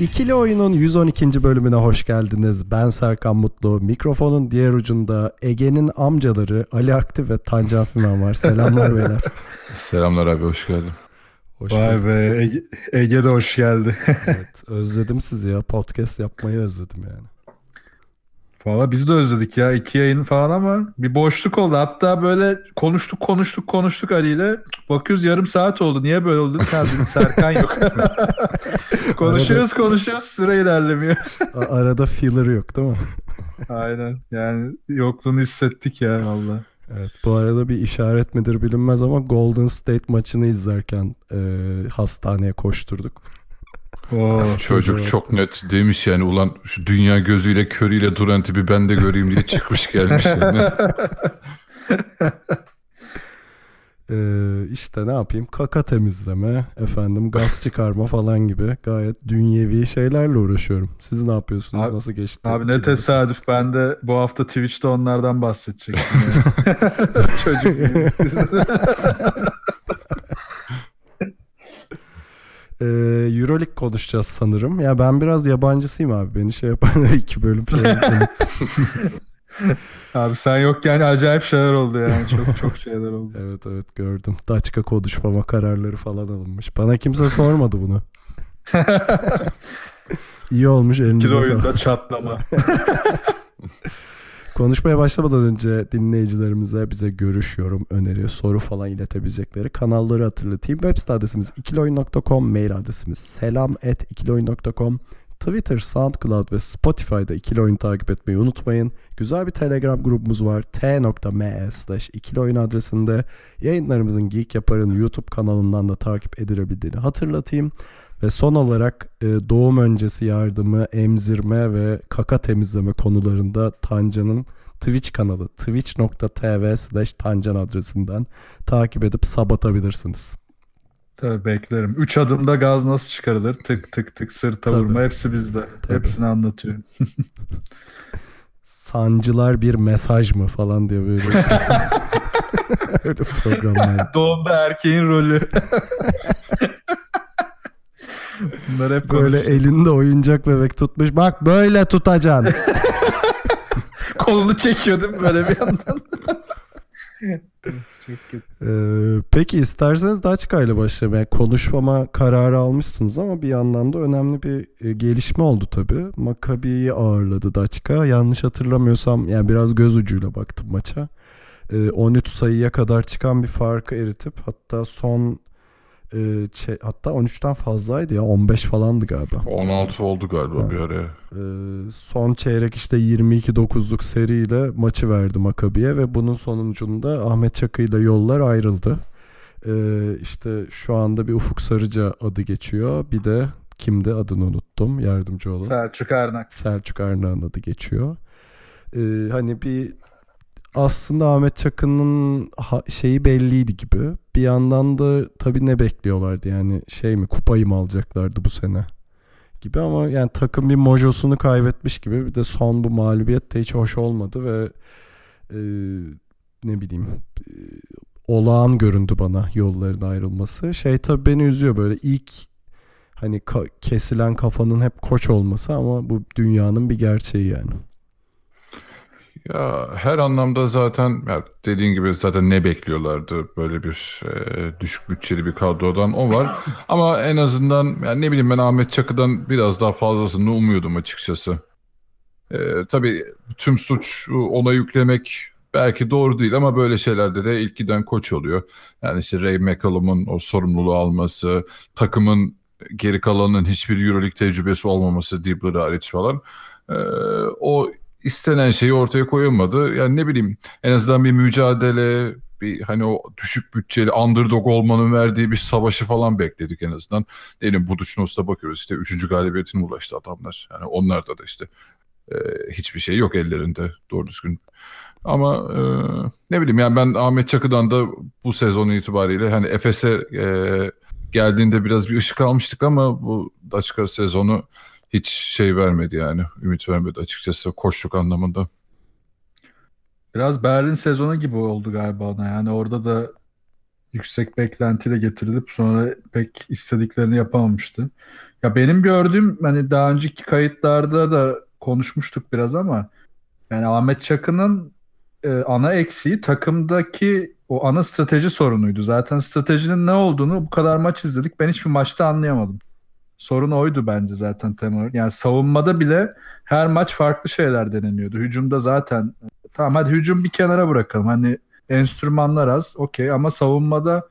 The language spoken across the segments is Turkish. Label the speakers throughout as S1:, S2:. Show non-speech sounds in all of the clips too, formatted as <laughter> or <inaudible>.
S1: İkili Oyun'un 112. bölümüne hoş geldiniz. Ben Serkan Mutlu. Mikrofonun diğer ucunda Ege'nin amcaları Ali Aktif ve Tancan Fümen var. Selamlar beyler. <laughs>
S2: Selamlar abi hoş geldin.
S1: Hoş
S3: Vay
S1: bulduk.
S3: be Ege, Ege de hoş geldi.
S1: Evet, özledim sizi ya. Podcast yapmayı özledim yani.
S3: Valla biz de özledik ya iki yayın falan ama bir boşluk oldu. Hatta böyle konuştuk konuştuk konuştuk Ali ile. Bakıyoruz yarım saat oldu. Niye böyle oldu? dedim, Serkan yok. <laughs> konuşuyoruz konuşuyoruz süre ilerlemiyor.
S1: Arada filler yok değil mi?
S3: Aynen yani yokluğunu hissettik ya valla.
S1: Evet, bu arada bir işaret midir bilinmez ama Golden State maçını izlerken e, hastaneye koşturduk.
S3: Oo,
S2: Çocuk
S1: evet.
S2: çok net demiş yani ulan şu dünya gözüyle körüyle duran tipi ben de göreyim diye çıkmış gelmiş yani. <laughs>
S1: Ee, işte ne yapayım kaka temizleme efendim gaz çıkarma falan gibi gayet dünyevi şeylerle uğraşıyorum. Siz ne yapıyorsunuz?
S3: Abi-
S1: Nasıl geçti?
S3: Abi ne tesadüf ben de bu hafta Twitch'te onlardan bahsedecektim. <laughs> Çocuk <laughs> gibi.
S1: Ee, Euroleague konuşacağız sanırım. Ya ben biraz yabancısıyım abi. Beni şey yapar <laughs> iki bölüm şey. <laughs>
S3: Abi sen yokken acayip şeyler oldu yani. Çok çok şeyler oldu. <laughs>
S1: Evet evet gördüm. Daçka konuşmama kararları falan alınmış. Bana kimse sormadı bunu. İyi olmuş elinize sağlık.
S3: oyunda çatlama.
S1: Konuşmaya başlamadan önce dinleyicilerimize bize görüş, yorum, öneri, soru falan iletebilecekleri kanalları hatırlatayım. Web site adresimiz ikiloyun.com, mail adresimiz selam at ikiloyun.com, Twitter, SoundCloud ve Spotify'da ikili oyun takip etmeyi unutmayın. Güzel bir Telegram grubumuz var. t.me slash ikiloyun adresinde yayınlarımızın Geek Yapar'ın YouTube kanalından da takip edilebildiğini hatırlatayım. Ve son olarak e, doğum öncesi yardımı, emzirme ve kaka temizleme konularında Tancan'ın Twitch kanalı twitch.tv slash Tancan adresinden takip edip sabatabilirsiniz.
S3: Tabii beklerim. Üç adımda gaz nasıl çıkarılır? Tık tık tık sırta
S1: Tabii.
S3: vurma hepsi bizde.
S1: Tabii.
S3: Hepsini anlatıyor. <laughs>
S1: Sancılar bir mesaj mı falan diye böyle <laughs> öyle programlar. <laughs>
S3: Doğumda erkeğin rolü. Bunlar hep
S1: Böyle elinde oyuncak bebek tutmuş. Bak böyle tutacaksın.
S3: Kolunu çekiyor değil mi böyle bir yandan?
S1: Ee, peki isterseniz Daçka ile başlayalım. Yani konuşmama kararı almışsınız ama bir yandan da önemli bir e, gelişme oldu tabii. Maccabi'yi ağırladı Daçka. Yanlış hatırlamıyorsam yani biraz göz ucuyla baktım maça. Ee, 13 sayıya kadar çıkan bir farkı eritip hatta son e, hatta 13'ten fazlaydı ya 15 falandı galiba.
S2: 16 oldu galiba
S1: Ha.
S2: bir ara.
S1: Ee, son çeyrek işte 22-9'luk seriyle maçı verdi Makabi'ye ve bunun sonucunda Ahmet Çakı ile yollar ayrıldı. Ee, işte şu anda bir Ufuk Sarıca adı geçiyor. Bir de kimdi adını unuttum yardımcı olun.
S3: Selçuk Ernak.
S1: Selçuk Arnağ'ın adı geçiyor. Ee, hani bir aslında Ahmet Çakı'nın şeyi belliydi gibi. Bir yandan da tabii ne bekliyorlardı yani şey mi kupayı mı alacaklardı bu sene gibi ama yani takım bir mojosunu kaybetmiş gibi bir de son bu mağlubiyet de hiç hoş olmadı ve e, ne bileyim e, olağan göründü bana yolların ayrılması. Şey tabii beni üzüyor böyle ilk hani ka- kesilen kafanın hep koç olması ama bu dünyanın bir gerçeği yani.
S2: Ya her anlamda zaten ya dediğin gibi zaten ne bekliyorlardı böyle bir e, düşük bütçeli bir kadrodan o var. <laughs> Ama en azından yani ne bileyim ben Ahmet Çakı'dan biraz daha fazlasını umuyordum açıkçası. E, tabii tüm suç ona yüklemek belki doğru değil ama böyle şeylerde de ilk giden koç oluyor. Yani işte Ray McCallum'un o sorumluluğu alması, takımın geri kalanının hiçbir Euroleague tecrübesi olmaması Dibbler hariç falan. E, o istenen şeyi ortaya koyamadı. Yani ne bileyim en azından bir mücadele, bir hani o düşük bütçeli underdog olmanın verdiği bir savaşı falan bekledik en azından. Diyelim Budućnos'ta bakıyoruz işte 3. galibiyetine ulaştı adamlar. Yani onlarda da işte e, hiçbir şey yok ellerinde doğru düzgün. Ama e, ne bileyim yani ben Ahmet Çakı'dan da bu sezon itibariyle hani Efes'e e, geldiğinde biraz bir ışık almıştık ama bu Daçka sezonu hiç şey vermedi yani. Ümit vermedi açıkçası koşluk anlamında.
S3: Biraz Berlin sezonu gibi oldu galiba ona. Yani orada da yüksek beklentiyle getirilip sonra pek istediklerini yapamamıştı. Ya benim gördüğüm hani daha önceki kayıtlarda da konuşmuştuk biraz ama yani Ahmet Çakı'nın e, ana eksiği takımdaki o ana strateji sorunuydu. Zaten stratejinin ne olduğunu bu kadar maç izledik. Ben hiçbir maçta anlayamadım. Sorun oydu bence zaten temel. Yani savunmada bile her maç farklı şeyler deneniyordu. Hücumda zaten tamam hadi hücum bir kenara bırakalım. Hani enstrümanlar az okey ama savunmada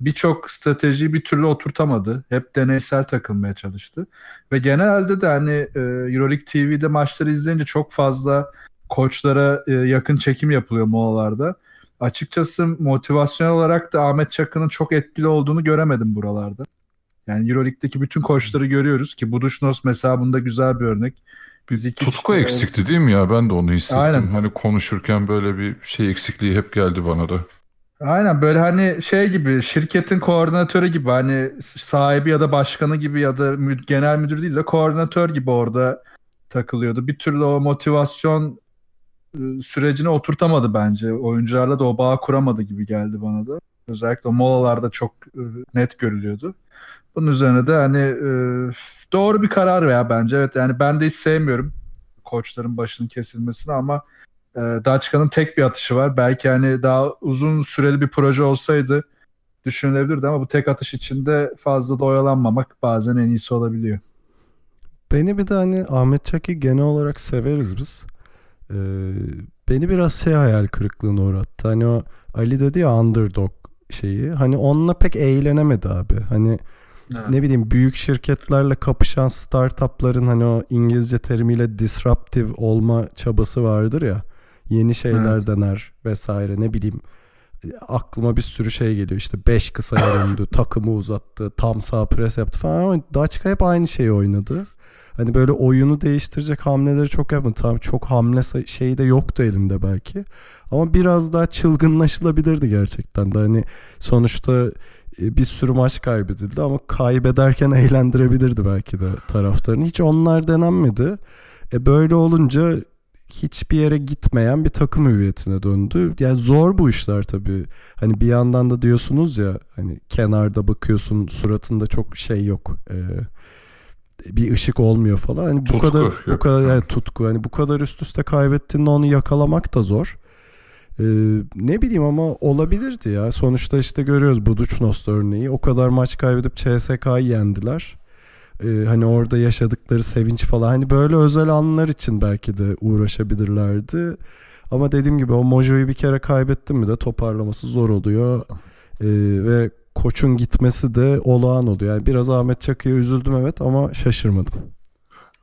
S3: birçok stratejiyi bir türlü oturtamadı. Hep deneysel takılmaya çalıştı. Ve genelde de hani e, Euroleague TV'de maçları izleyince çok fazla koçlara e, yakın çekim yapılıyor molalarda. Açıkçası motivasyon olarak da Ahmet Çakı'nın çok etkili olduğunu göremedim buralarda. Yani Euroleague'deki bütün koçları görüyoruz ki Budućnos mesela bunda güzel bir örnek.
S2: Biz iki Tutku işte, eksikti değil mi ya? Ben de onu hissettim.
S3: Aynen.
S2: Hani konuşurken böyle bir şey eksikliği hep geldi bana da.
S3: Aynen böyle hani şey gibi şirketin koordinatörü gibi hani sahibi ya da başkanı gibi ya da genel müdür değil de koordinatör gibi orada takılıyordu. Bir türlü o motivasyon ıı, sürecine oturtamadı bence. Oyuncularla da o bağ kuramadı gibi geldi bana da. Özellikle molalarda çok ıı, net görülüyordu. Bunun üzerine de hani ıı, doğru bir karar veya bence evet yani ben de hiç sevmiyorum koçların başının kesilmesini ama e, Daçka'nın tek bir atışı var. Belki hani daha uzun süreli bir proje olsaydı düşünülebilirdi ama bu tek atış içinde fazla da oyalanmamak bazen en iyisi olabiliyor.
S1: Beni bir de hani Ahmet Çaki genel olarak severiz biz. Ee, beni biraz şey hayal kırıklığına uğrattı. Hani o Ali dedi ya underdog şeyi. Hani onunla pek eğlenemedi abi. Hani evet. ne bileyim büyük şirketlerle kapışan startupların hani o İngilizce terimiyle disruptive olma çabası vardır ya. Yeni şeyler evet. dener vesaire ne bileyim aklıma bir sürü şey geliyor işte 5 kısa döndü takımı uzattı tam sağ pres yaptı falan ama Daçka hep aynı şeyi oynadı. Hani böyle oyunu değiştirecek hamleleri çok yapmadı. Tamam çok hamle şeyi de yoktu elinde belki. Ama biraz daha çılgınlaşılabilirdi gerçekten de. Hani sonuçta e, bir sürü maç kaybedildi ama kaybederken <laughs> eğlendirebilirdi belki de taraftarını. Hiç onlar denenmedi. E böyle olunca hiçbir yere gitmeyen bir takım hüviyetine döndü. Yani zor bu işler tabii. Hani bir yandan da diyorsunuz ya hani kenarda bakıyorsun suratında çok şey yok. Ee, bir ışık olmuyor falan. Hani bu tutku, kadar yok. bu kadar yani tutku hani bu kadar üst üste kaybettiğinde onu yakalamak da zor. Ee, ne bileyim ama olabilirdi ya. Sonuçta işte görüyoruz Budućnost örneği. O kadar maç kaybedip CSK'yı yendiler. Ee, hani orada yaşadıkları sevinç falan. Hani böyle özel anlar için belki de uğraşabilirlerdi. Ama dediğim gibi o Mojo'yu bir kere kaybettim mi de toparlaması zor oluyor. Ee, ve koçun gitmesi de olağan oluyor. Yani biraz Ahmet Çakı'ya üzüldüm evet ama şaşırmadım.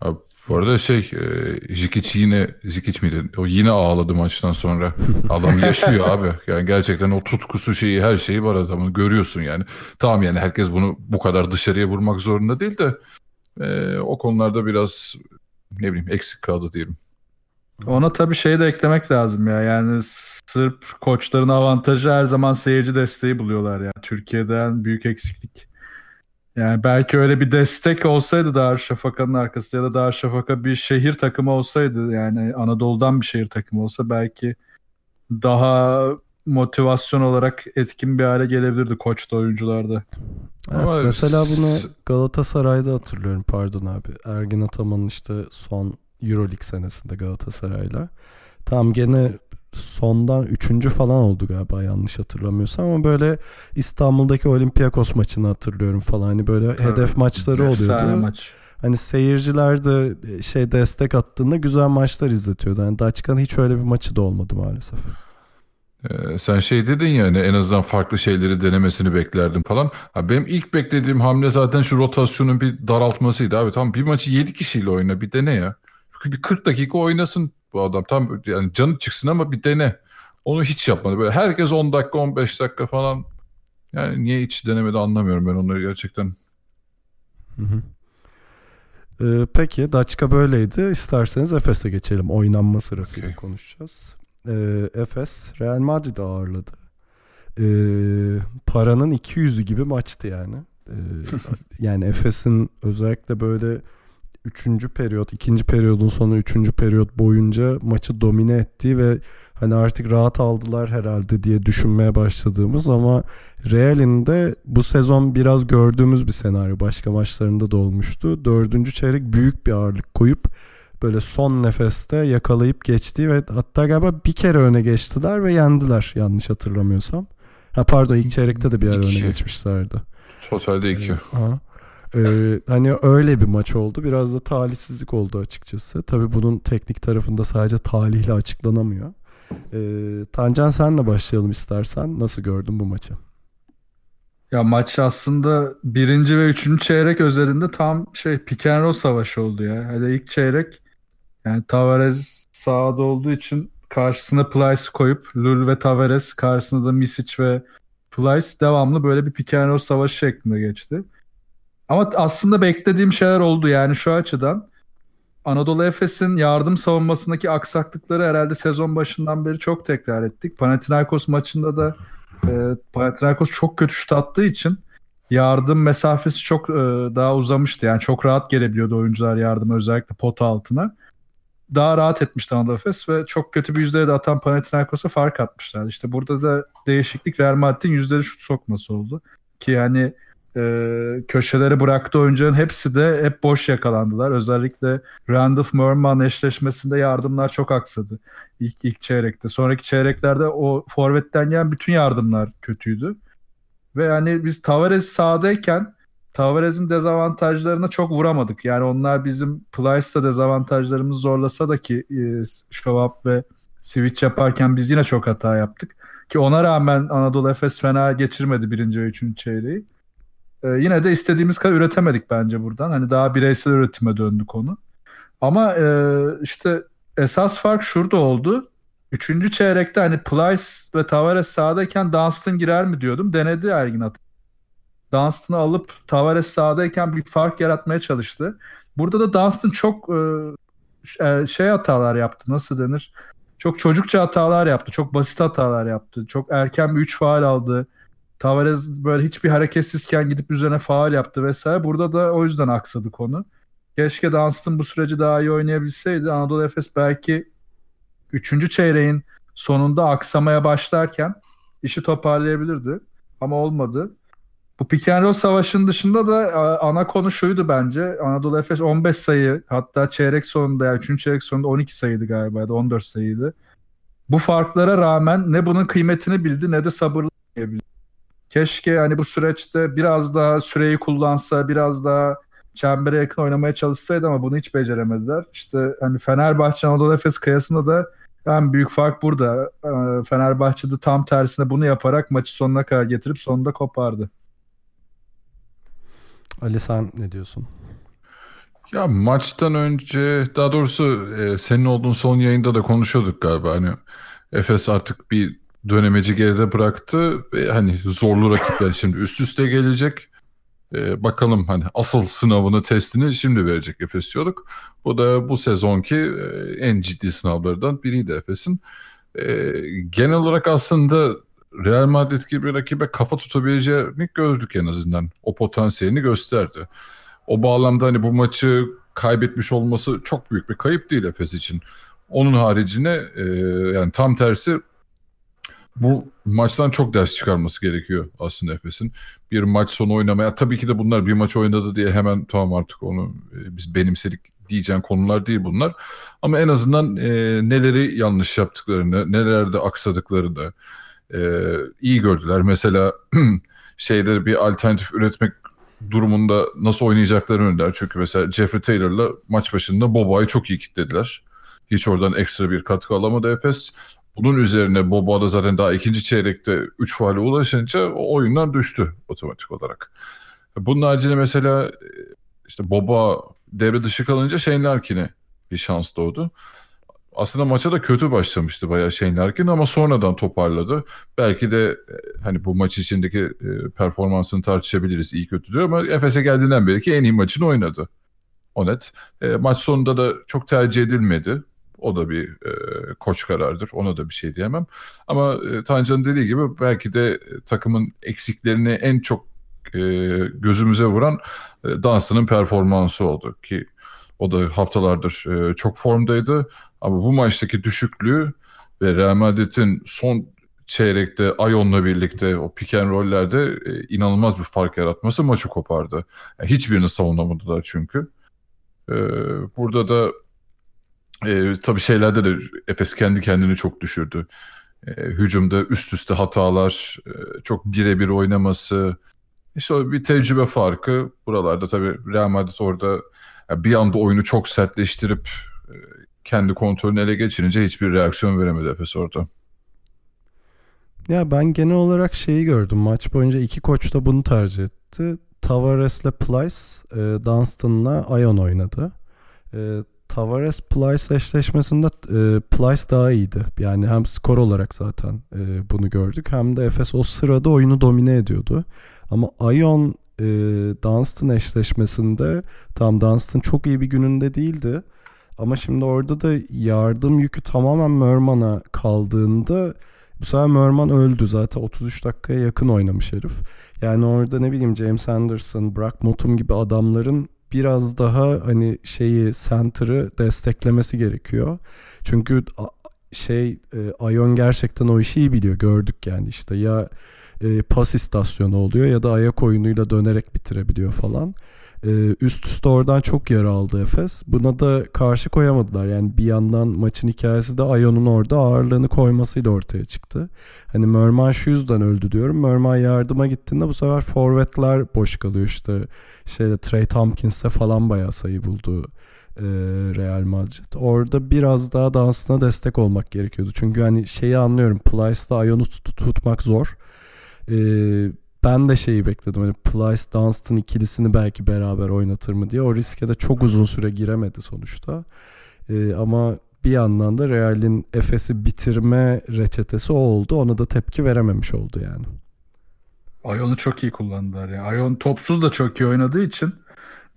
S2: Abi, bu arada şey e, Jikic yine Jikic miydi? O yine ağladı maçtan sonra. <laughs> Adam yaşıyor abi. Yani gerçekten o tutkusu şeyi her şeyi var adamın. Görüyorsun yani. Tamam yani herkes bunu bu kadar dışarıya vurmak zorunda değil de e, o konularda biraz ne bileyim eksik kaldı diyelim.
S3: Ona tabii şey de eklemek lazım ya. Yani Sırp koçların avantajı her zaman seyirci desteği buluyorlar yani. Türkiye'den büyük eksiklik. Yani belki öyle bir destek olsaydı Darüşşafaka'nın arkası ya da Darüşşafaka bir şehir takımı olsaydı yani Anadolu'dan bir şehir takımı olsa belki daha motivasyon olarak etkin bir hale gelebilirdi koçta oyuncularda.
S1: Evet, Ama mesela bunu Galatasaray'da hatırlıyorum pardon abi. Ergin Ataman'ın işte son Euroleague senesinde Galatasaray'la. Tam gene sondan üçüncü falan oldu galiba yanlış hatırlamıyorsam ama böyle İstanbul'daki Olympiakos maçını hatırlıyorum falan. Hani böyle evet. hedef maçları oluyordu. Maç. Hani seyirciler de e, şey destek attığında güzel maçlar izletiyordu. Yani Daçka'nın hiç öyle bir maçı da olmadı maalesef.
S2: Ee, sen şey dedin ya hani en azından farklı şeyleri denemesini beklerdim falan. Ha, benim ilk beklediğim hamle zaten şu rotasyonun bir daraltmasıydı abi. Tamam bir maçı 7 kişiyle oyna bir dene ya bir 40 dakika oynasın bu adam. Tam yani canı çıksın ama bir dene. Onu hiç yapmadı. Böyle herkes 10 dakika 15 dakika falan. Yani niye hiç denemedi anlamıyorum ben onları gerçekten.
S1: Hı hı. Ee, peki Daçka böyleydi. İsterseniz Efes'e geçelim. Oynanma sırasıyla
S2: Okey.
S1: konuşacağız. Ee, Efes Real Madrid'i ağırladı. Ee, paranın 200'ü gibi maçtı yani. Ee, <laughs> yani Efes'in özellikle böyle 3. periyot, 2. periyodun sonu 3. periyot boyunca maçı domine ettiği ve hani artık rahat aldılar herhalde diye düşünmeye başladığımız ama Real'in de bu sezon biraz gördüğümüz bir senaryo başka maçlarında da olmuştu. Dördüncü çeyrek büyük bir ağırlık koyup böyle son nefeste yakalayıp geçti ve hatta galiba bir kere öne geçtiler ve yendiler yanlış hatırlamıyorsam. Ha pardon ilk çeyrekte de bir ara öne
S2: İki.
S1: geçmişlerdi.
S2: Totalde 2.
S1: Aha. Ee, hani öyle bir maç oldu. Biraz da talihsizlik oldu açıkçası. Tabii bunun teknik tarafında sadece talihle açıklanamıyor. Ee, Tancan senle başlayalım istersen. Nasıl gördün bu maçı?
S3: Ya maç aslında birinci ve üçüncü çeyrek özelinde tam şey pick and roll savaşı oldu ya. Hadi ilk çeyrek yani Tavares sahada olduğu için karşısına Plyce koyup Lul ve Tavares karşısında da Misic ve Plyce devamlı böyle bir pick and roll savaşı şeklinde geçti. Ama aslında beklediğim şeyler oldu yani şu açıdan. Anadolu Efes'in yardım savunmasındaki aksaklıkları herhalde sezon başından beri çok tekrar ettik. Panathinaikos maçında da e, Panathinaikos çok kötü şut attığı için yardım mesafesi çok e, daha uzamıştı. Yani çok rahat gelebiliyordu oyuncular yardıma özellikle pota altına. Daha rahat etmişti Anadolu Efes ve çok kötü bir yüzdeye de atan Panathinaikos'a fark atmışlar. İşte burada da değişiklik Real Madrid'in yüzdeli şut sokması oldu. Ki yani e, köşelere bıraktığı oyuncuların hepsi de hep boş yakalandılar. Özellikle Randolph Merman eşleşmesinde yardımlar çok aksadı ilk, ilk çeyrekte. Sonraki çeyreklerde o forvetten gelen bütün yardımlar kötüydü. Ve yani biz Tavares sahadayken Tavares'in dezavantajlarına çok vuramadık. Yani onlar bizim Plyce'da dezavantajlarımızı zorlasa da ki e, Şovap ve switch yaparken biz yine çok hata yaptık. Ki ona rağmen Anadolu Efes fena geçirmedi birinci ve üçüncü çeyreği. E, yine de istediğimiz kadar üretemedik bence buradan. Hani daha bireysel üretime döndü konu. Ama e, işte esas fark şurada oldu. Üçüncü çeyrekte hani Plyce ve Tavares sahadayken Dunstan girer mi diyordum. Denedi Ergin Ataman. Dunstan'ı alıp Tavares sahadayken bir fark yaratmaya çalıştı. Burada da Dunstan çok e, şey hatalar yaptı. Nasıl denir? Çok çocukça hatalar yaptı. Çok basit hatalar yaptı. Çok erken bir 3 faal aldı. Tavares böyle hiçbir hareketsizken gidip üzerine faal yaptı vesaire. Burada da o yüzden aksadı konu. Keşke Dunstan bu süreci daha iyi oynayabilseydi. Anadolu Efes belki 3. çeyreğin sonunda aksamaya başlarken işi toparlayabilirdi. Ama olmadı. Bu pick and roll savaşının dışında da ana konu şuydu bence. Anadolu Efes 15 sayı hatta çeyrek sonunda yani 3. çeyrek sonunda 12 sayıydı galiba ya da 14 sayıydı. Bu farklara rağmen ne bunun kıymetini bildi ne de sabırlı bildi. Keşke hani bu süreçte biraz daha süreyi kullansa, biraz daha çembere yakın oynamaya çalışsaydı ama bunu hiç beceremediler. İşte hani Fenerbahçe Anadolu Efes kıyasında da en büyük fark burada. Fenerbahçe'de tam tersine bunu yaparak maçı sonuna kadar getirip sonunda kopardı.
S1: Ali sen ne diyorsun?
S2: Ya maçtan önce daha doğrusu e, senin olduğun son yayında da konuşuyorduk galiba. Hani Efes artık bir dönemeci geride bıraktı ve hani zorlu rakipler şimdi üst üste gelecek. E, bakalım hani asıl sınavını testini şimdi verecek Efes diyorduk. Bu da bu sezonki e, en ciddi sınavlardan biriydi Efes'in. E, genel olarak aslında Real Madrid gibi rakibe kafa tutabileceğini gördük en azından. O potansiyelini gösterdi. O bağlamda hani bu maçı kaybetmiş olması çok büyük bir kayıp değil Efes için. Onun haricine e, yani tam tersi bu maçtan çok ders çıkarması gerekiyor aslında Efes'in. Bir maç sonu oynamaya tabii ki de bunlar bir maç oynadı diye hemen tamam artık onu e, biz benimsedik diyeceğin konular değil bunlar. Ama en azından e, neleri yanlış yaptıklarını, nelerde aksadıklarını e, iyi gördüler. Mesela <clears throat> şeyde bir alternatif üretmek durumunda nasıl oynayacaklarını önler. Çünkü mesela Jeffrey Taylor'la maç başında Boba'yı çok iyi kitlediler. Hiç oradan ekstra bir katkı alamadı Efes. Bunun üzerine Boba da zaten daha ikinci çeyrekte 3 faale ulaşınca o oyundan düştü otomatik olarak. Bunun haricinde mesela işte Boba devre dışı kalınca Shane Larkin'e bir şans doğdu. aslında maça da kötü başlamıştı bayağı Shane Larkin ama sonradan toparladı. Belki de e, hani bu maç içindeki e, performansını tartışabiliriz iyi kötü diyor ama Efes'e geldiğinden beri ki en iyi maçını oynadı. O net. E, maç sonunda da çok tercih edilmedi. O da bir e, koç karardır. Ona da bir şey diyemem. Ama e, Tancan'ın dediği gibi belki de e, takımın eksiklerini en çok e, gözümüze vuran e, Dunstan'ın performansı oldu ki o da haftalardır e, çok formdaydı. Ama bu maçtaki düşüklüğü ve Real Madrid'in son çeyrekte Ayon'la birlikte o pick and roll'lerde e, inanılmaz bir fark yaratması maçı kopardı. Yani hiçbirini savunamadılar çünkü. E, burada da e, tabii şeylerde de Efes kendi kendini çok düşürdü. E, hücumda üst üste hatalar, e, çok birebir oynaması, işte bir tecrübe farkı. Buralarda tabii Real Madrid orada yani bir anda oyunu çok sertleştirip e, kendi kontrolünü ele geçirince hiçbir reaksiyon veremedi Efes orada.
S1: Ya ben genel olarak şeyi gördüm. Maç boyunca iki koç da bunu tercih etti. Tavares'le Plyce, e, Dunstan'la Ayon oynadı. E, Tavares Plyce eşleşmesinde e, Plyce daha iyiydi. Yani hem skor olarak zaten e, bunu gördük hem de Efes o sırada oyunu domine ediyordu. Ama Ayon e, Dunstan eşleşmesinde tam Dunstan çok iyi bir gününde değildi. Ama şimdi orada da yardım yükü tamamen Merman'a kaldığında bu sefer Merman öldü zaten 33 dakikaya yakın oynamış herif. Yani orada ne bileyim James Anderson, Brock Motum gibi adamların biraz daha hani şeyi center'ı desteklemesi gerekiyor. Çünkü şey e, Ayon gerçekten o işi iyi biliyor. Gördük yani işte ya e, pas istasyonu oluyor ya da ayak oyunuyla dönerek bitirebiliyor falan. E, üst üste oradan çok yara aldı Efes. Buna da karşı koyamadılar. Yani bir yandan maçın hikayesi de Ayon'un orada ağırlığını koymasıyla ortaya çıktı. Hani Merman şu yüzden öldü diyorum. Merman yardıma gittiğinde bu sefer forvetler boş kalıyor işte. Şeyde Trey Tompkins'e falan bayağı sayı buldu e, Real Madrid. Orada biraz daha dansına destek olmak gerekiyordu. Çünkü hani şeyi anlıyorum. Plyce'da Ayon'u tut- tutmak zor. Ee, ben de şeyi bekledim. Hani Plyce Dunstan ikilisini belki beraber oynatır mı diye. O riske de çok uzun süre giremedi sonuçta. Ee, ama bir yandan da Real'in Efes'i bitirme reçetesi o oldu. Ona da tepki verememiş oldu yani.
S3: Ayon'u çok iyi kullandılar ya. Ayon topsuz da çok iyi oynadığı için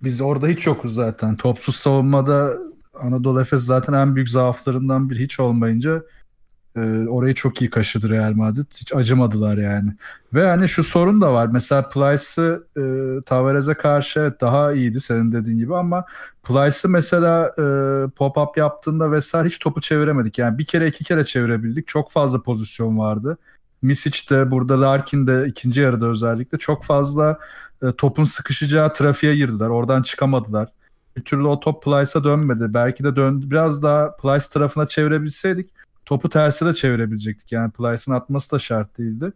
S3: biz orada hiç yokuz zaten. Topsuz savunmada Anadolu Efes zaten en büyük zaaflarından biri hiç olmayınca e, orayı çok iyi kaşıdı Real Madrid. Hiç acımadılar yani. Ve hani şu sorun da var. Mesela Plyce'ı e, Tavares'e karşı evet daha iyiydi senin dediğin gibi ama Plyce'ı mesela e, pop-up yaptığında vesaire hiç topu çeviremedik. Yani bir kere iki kere çevirebildik. Çok fazla pozisyon vardı. Misic de burada Larkin de ikinci yarıda özellikle çok fazla e, topun sıkışacağı trafiğe girdiler. Oradan çıkamadılar. Bir türlü o top Plyce'a dönmedi. Belki de dön biraz daha Plyce tarafına çevirebilseydik topu terse de çevirebilecektik. Yani Plyce'ın atması da şart değildi.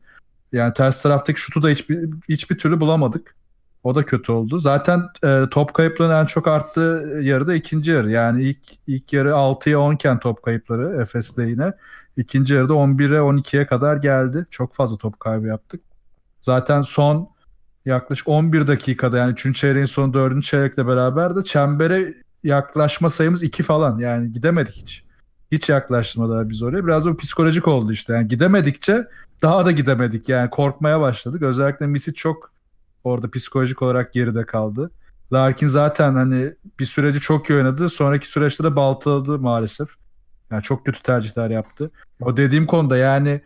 S3: Yani ters taraftaki şutu da hiçbir, hiçbir türlü bulamadık. O da kötü oldu. Zaten e, top kayıplarının en çok arttığı yarı da ikinci yarı. Yani ilk ilk yarı 6'ya 10 iken top kayıpları Efes'le yine. İkinci yarıda 11'e 12'ye kadar geldi. Çok fazla top kaybı yaptık. Zaten son yaklaşık 11 dakikada yani 3. çeyreğin sonu 4. çeyrekle beraber de çembere yaklaşma sayımız 2 falan. Yani gidemedik hiç. Hiç yaklaştırmadılar biz oraya. Biraz da psikolojik oldu işte. Yani gidemedikçe daha da gidemedik. Yani korkmaya başladık. Özellikle Misi çok orada psikolojik olarak geride kaldı. Larkin zaten hani bir süreci çok iyi oynadı. Sonraki süreçte de baltaladı maalesef. Yani çok kötü tercihler yaptı. O dediğim konuda yani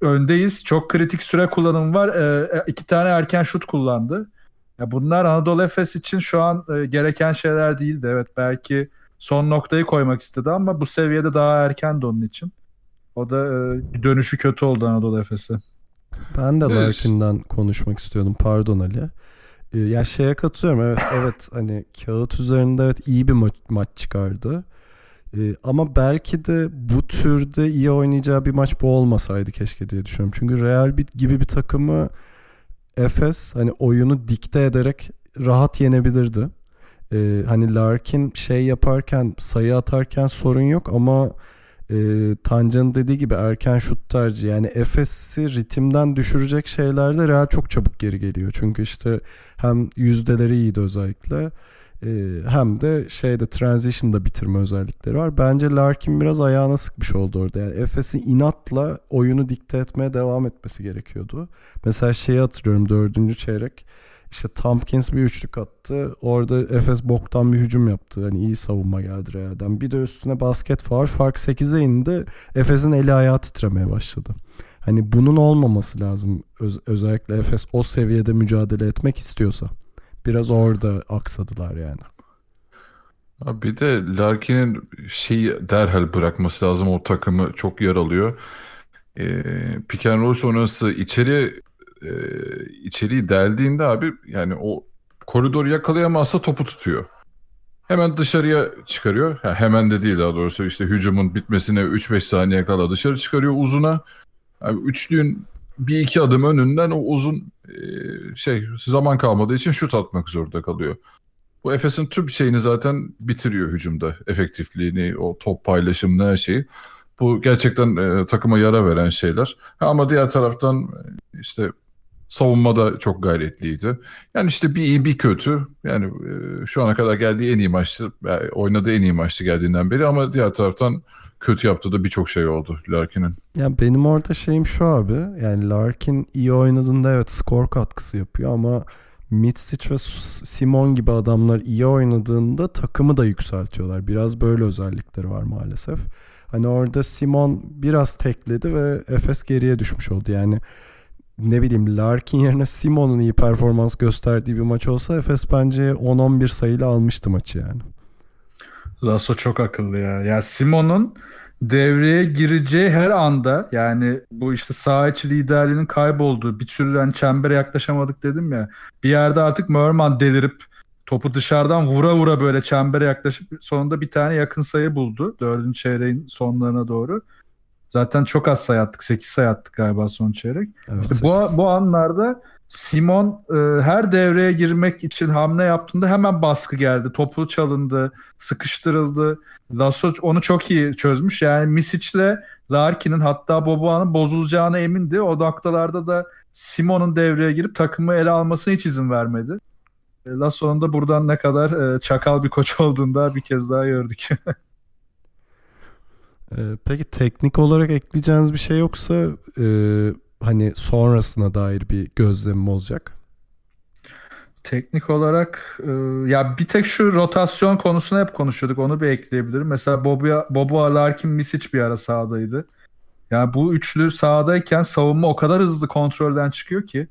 S3: öndeyiz. Çok kritik süre kullanımı var. E, iki tane erken şut kullandı. Ya bunlar Anadolu Efes için şu an e, gereken şeyler değildi. Evet belki son noktayı koymak istedi ama bu seviyede daha erken de onun için. O da e, dönüşü kötü oldu Anadolu Efes'e.
S1: Ben de evet. Larkin'den konuşmak istiyordum. Pardon Ali. Ee, ya şeye katılıyorum. Evet, <laughs> evet hani kağıt üzerinde evet iyi bir ma- maç çıkardı. Ee, ama belki de bu türde iyi oynayacağı bir maç bu olmasaydı keşke diye düşünüyorum. Çünkü Real bir, gibi bir takımı Efes hani oyunu dikte ederek rahat yenebilirdi. Ee, hani Larkin şey yaparken sayı atarken sorun yok ama e, Tancan'ın dediği gibi erken şut tercihi yani Efes'i ritimden düşürecek şeylerde Real çok çabuk geri geliyor. Çünkü işte hem yüzdeleri iyiydi özellikle Ee, hem de şeyde transition'da bitirme özellikleri var. Bence Larkin biraz ayağına sıkmış oldu orada. Yani Efes'in inatla oyunu dikte etmeye devam etmesi gerekiyordu. Mesela şeyi hatırlıyorum dördüncü çeyrek. İşte Tompkins bir üçlük attı. Orada Efes boktan bir hücum yaptı. Hani iyi savunma geldi Real'den. Bir de üstüne basket faul. Fark 8'e indi. Efes'in eli ayağı titremeye başladı. Hani bunun olmaması lazım. Öz- özellikle Efes o seviyede mücadele etmek istiyorsa. Biraz orada aksadılar yani.
S2: Bir de Larkin'in şeyi derhal bırakması lazım. O takımı çok yaralıyor. Ee, pick and roll sonrası içeri e, içeriği deldiğinde abi yani o koridoru yakalayamazsa topu tutuyor. Hemen dışarıya çıkarıyor. Ha, hemen de değil daha doğrusu işte hücumun bitmesine 3-5 saniye kala dışarı çıkarıyor uzuna. Abi üçlüğün bir iki adım önünden o uzun e, şey zaman kalmadığı için şut atmak zorunda kalıyor. Bu Efes'in tüm şeyini zaten bitiriyor hücumda. Efektifliğini, o top paylaşımını her şeyi. Bu gerçekten e, takıma yara veren şeyler. Ha, ama diğer taraftan e, işte savunmada çok gayretliydi. Yani işte bir iyi bir kötü. Yani e, şu ana kadar geldiği en iyi maçtı. Yani oynadığı en iyi maçtı geldiğinden beri ama diğer taraftan kötü yaptığı da birçok şey oldu Larkin'in.
S1: Ya benim orada şeyim şu abi. Yani Larkin iyi oynadığında evet skor katkısı yapıyor ama Mitsic ve Simon gibi adamlar iyi oynadığında takımı da yükseltiyorlar. Biraz böyle özellikleri var maalesef. Hani orada Simon biraz tekledi ve Efes geriye düşmüş oldu. Yani ne bileyim Larkin yerine Simon'un iyi performans gösterdiği bir maç olsa Efes bence 10-11 sayıyla almıştı maçı yani.
S3: Lasso çok akıllı ya. Ya Simon'un devreye gireceği her anda yani bu işte sağ içi liderliğinin kaybolduğu bir türlü hani çembere yaklaşamadık dedim ya. Bir yerde artık Merman delirip topu dışarıdan vura vura böyle çembere yaklaşıp sonunda bir tane yakın sayı buldu. Dördüncü çeyreğin sonlarına doğru. Zaten çok az sayı attık. 8 sayı attık galiba son çeyrek.
S1: Evet,
S3: İşte bu, bu anlarda Simon e, her devreye girmek için hamle yaptığında hemen baskı geldi. Topu çalındı, sıkıştırıldı. Lasso onu çok iyi çözmüş. Yani Misic'le Larkin'in hatta Boboa'nın bozulacağına emindi. O noktalarda da Simon'un devreye girip takımı ele almasına hiç izin vermedi. E, Lasso'nun da buradan ne kadar e, çakal bir koç <laughs> olduğunu da bir kez daha gördük. <laughs>
S1: Ee, peki teknik olarak ekleyeceğiniz bir şey yoksa e, hani sonrasına dair bir gözlemim olacak.
S3: Teknik olarak e, ya bir tek şu rotasyon konusunu hep konuşuyorduk. Onu bir ekleyebilirim. Mesela Bobo, Bobo Larkin Misic bir ara sahadaydı. Yani bu üçlü sahadayken savunma o kadar hızlı kontrolden çıkıyor ki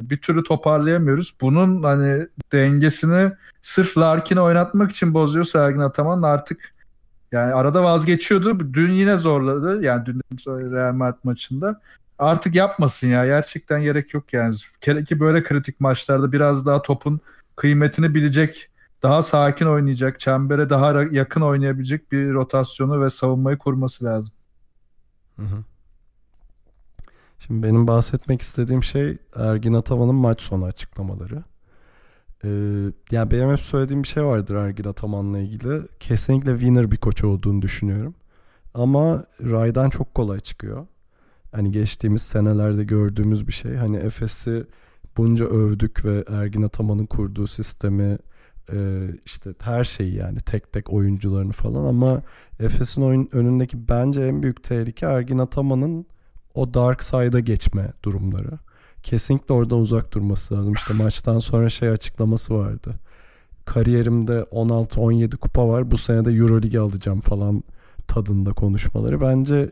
S3: bir türlü toparlayamıyoruz. Bunun hani dengesini sırf Larkin'i oynatmak için bozuyorsa Ergin Ataman artık yani arada vazgeçiyordu. Dün yine zorladı. Yani dün Real Madrid maçında. Artık yapmasın ya. Gerçekten gerek yok yani. Hele ki böyle kritik maçlarda biraz daha topun kıymetini bilecek, daha sakin oynayacak, çembere daha yakın oynayabilecek bir rotasyonu ve savunmayı kurması lazım.
S1: Hı hı. Şimdi benim bahsetmek istediğim şey Ergin Ataman'ın maç sonu açıklamaları. Ee, yani benim hep söylediğim bir şey vardır Ergin Ataman'la ilgili. Kesinlikle winner bir koç olduğunu düşünüyorum. Ama raydan çok kolay çıkıyor. Hani geçtiğimiz senelerde gördüğümüz bir şey. Hani Efes'i bunca övdük ve Ergin Ataman'ın kurduğu sistemi e, işte her şeyi yani tek tek oyuncularını falan ama Efes'in oyun önündeki bence en büyük tehlike Ergin Ataman'ın o dark side'a geçme durumları. Kesinlikle oradan uzak durması lazım. İşte maçtan sonra şey açıklaması vardı. Kariyerimde 16-17 kupa var. Bu sene de Euroleague alacağım falan tadında konuşmaları. Bence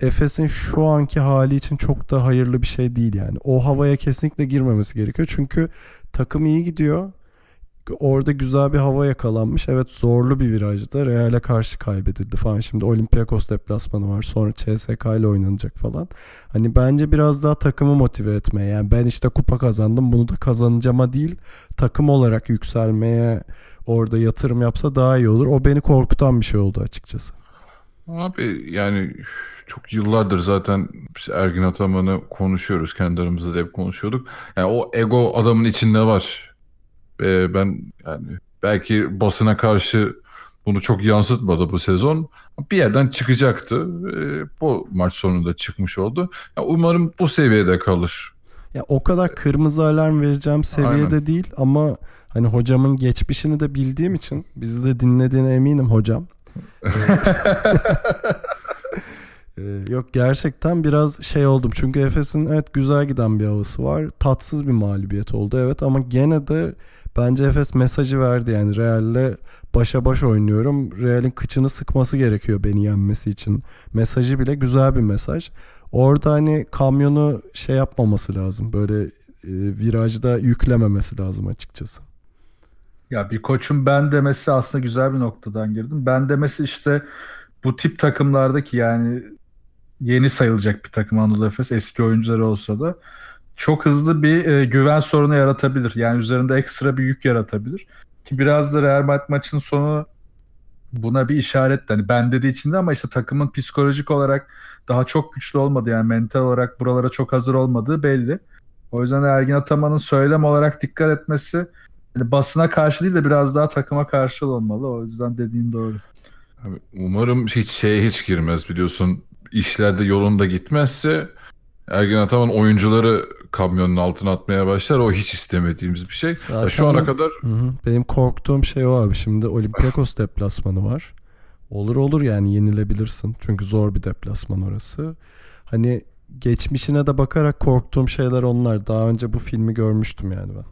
S1: Efes'in şu anki hali için çok da hayırlı bir şey değil yani. O havaya kesinlikle girmemesi gerekiyor. Çünkü takım iyi gidiyor. Orada güzel bir hava yakalanmış. Evet zorlu bir virajda Real'e karşı kaybedildi falan. Şimdi Olympiakos deplasmanı var. Sonra CSK ile oynanacak falan. Hani bence biraz daha takımı motive etmeye. Yani ben işte kupa kazandım bunu da kazanacağıma değil takım olarak yükselmeye orada yatırım yapsa daha iyi olur. O beni korkutan bir şey oldu açıkçası.
S2: Abi yani çok yıllardır zaten biz Ergin Ataman'ı konuşuyoruz. Kendi aramızda da hep konuşuyorduk. Yani o ego adamın içinde var. Ve ben yani belki basına karşı bunu çok yansıtmadı bu sezon. Bir yerden çıkacaktı. Ee, bu maç sonunda çıkmış oldu. Yani umarım bu seviyede kalır.
S1: Ya o kadar kırmızı alarm vereceğim seviyede
S2: Aynen.
S1: değil ama hani hocamın geçmişini de bildiğim için bizi de dinlediğine eminim hocam. <laughs> Ee, Yok gerçekten biraz şey oldum. Çünkü Efes'in evet güzel giden bir havası var. Tatsız bir mağlubiyet oldu evet ama gene de bence Efes mesajı verdi yani Real'le başa baş oynuyorum. Real'in kıçını sıkması gerekiyor beni yenmesi için. Mesajı bile güzel bir mesaj. Orada hani kamyonu şey yapmaması lazım. Böyle e, virajda yüklememesi lazım açıkçası.
S3: Ya bir koçun ben demesi aslında güzel bir noktadan girdim. Ben demesi işte bu tip takımlardaki yani yeni sayılacak bir takım Anadolu Efes eski oyuncuları olsa da çok hızlı bir e, güven sorunu yaratabilir. Yani üzerinde ekstra bir yük yaratabilir. Ki biraz da Real Madrid maçının sonu buna bir işaret. Hani ben dediği için de ama işte takımın psikolojik olarak daha çok güçlü olmadı. Yani mental olarak buralara çok hazır olmadığı belli. O yüzden Ergin Ataman'ın söylem olarak dikkat etmesi yani basına karşı değil de biraz daha takıma karşı olmalı. O yüzden dediğin doğru.
S2: Umarım hiç şeye hiç girmez biliyorsun. İşlerde yolunda gitmezse Ergin Ataman oyuncuları kamyonun altına atmaya başlar. O hiç istemediğimiz bir şey.
S1: Zaten
S2: Şu ana kadar
S1: Hı hı. Benim korktuğum şey o abi. Şimdi Olympiakos deplasmanı var. Olur olur yani yenilebilirsin. Çünkü zor bir deplasman orası. Hani geçmişine de bakarak korktuğum şeyler onlar. Daha önce bu filmi görmüştüm yani ben.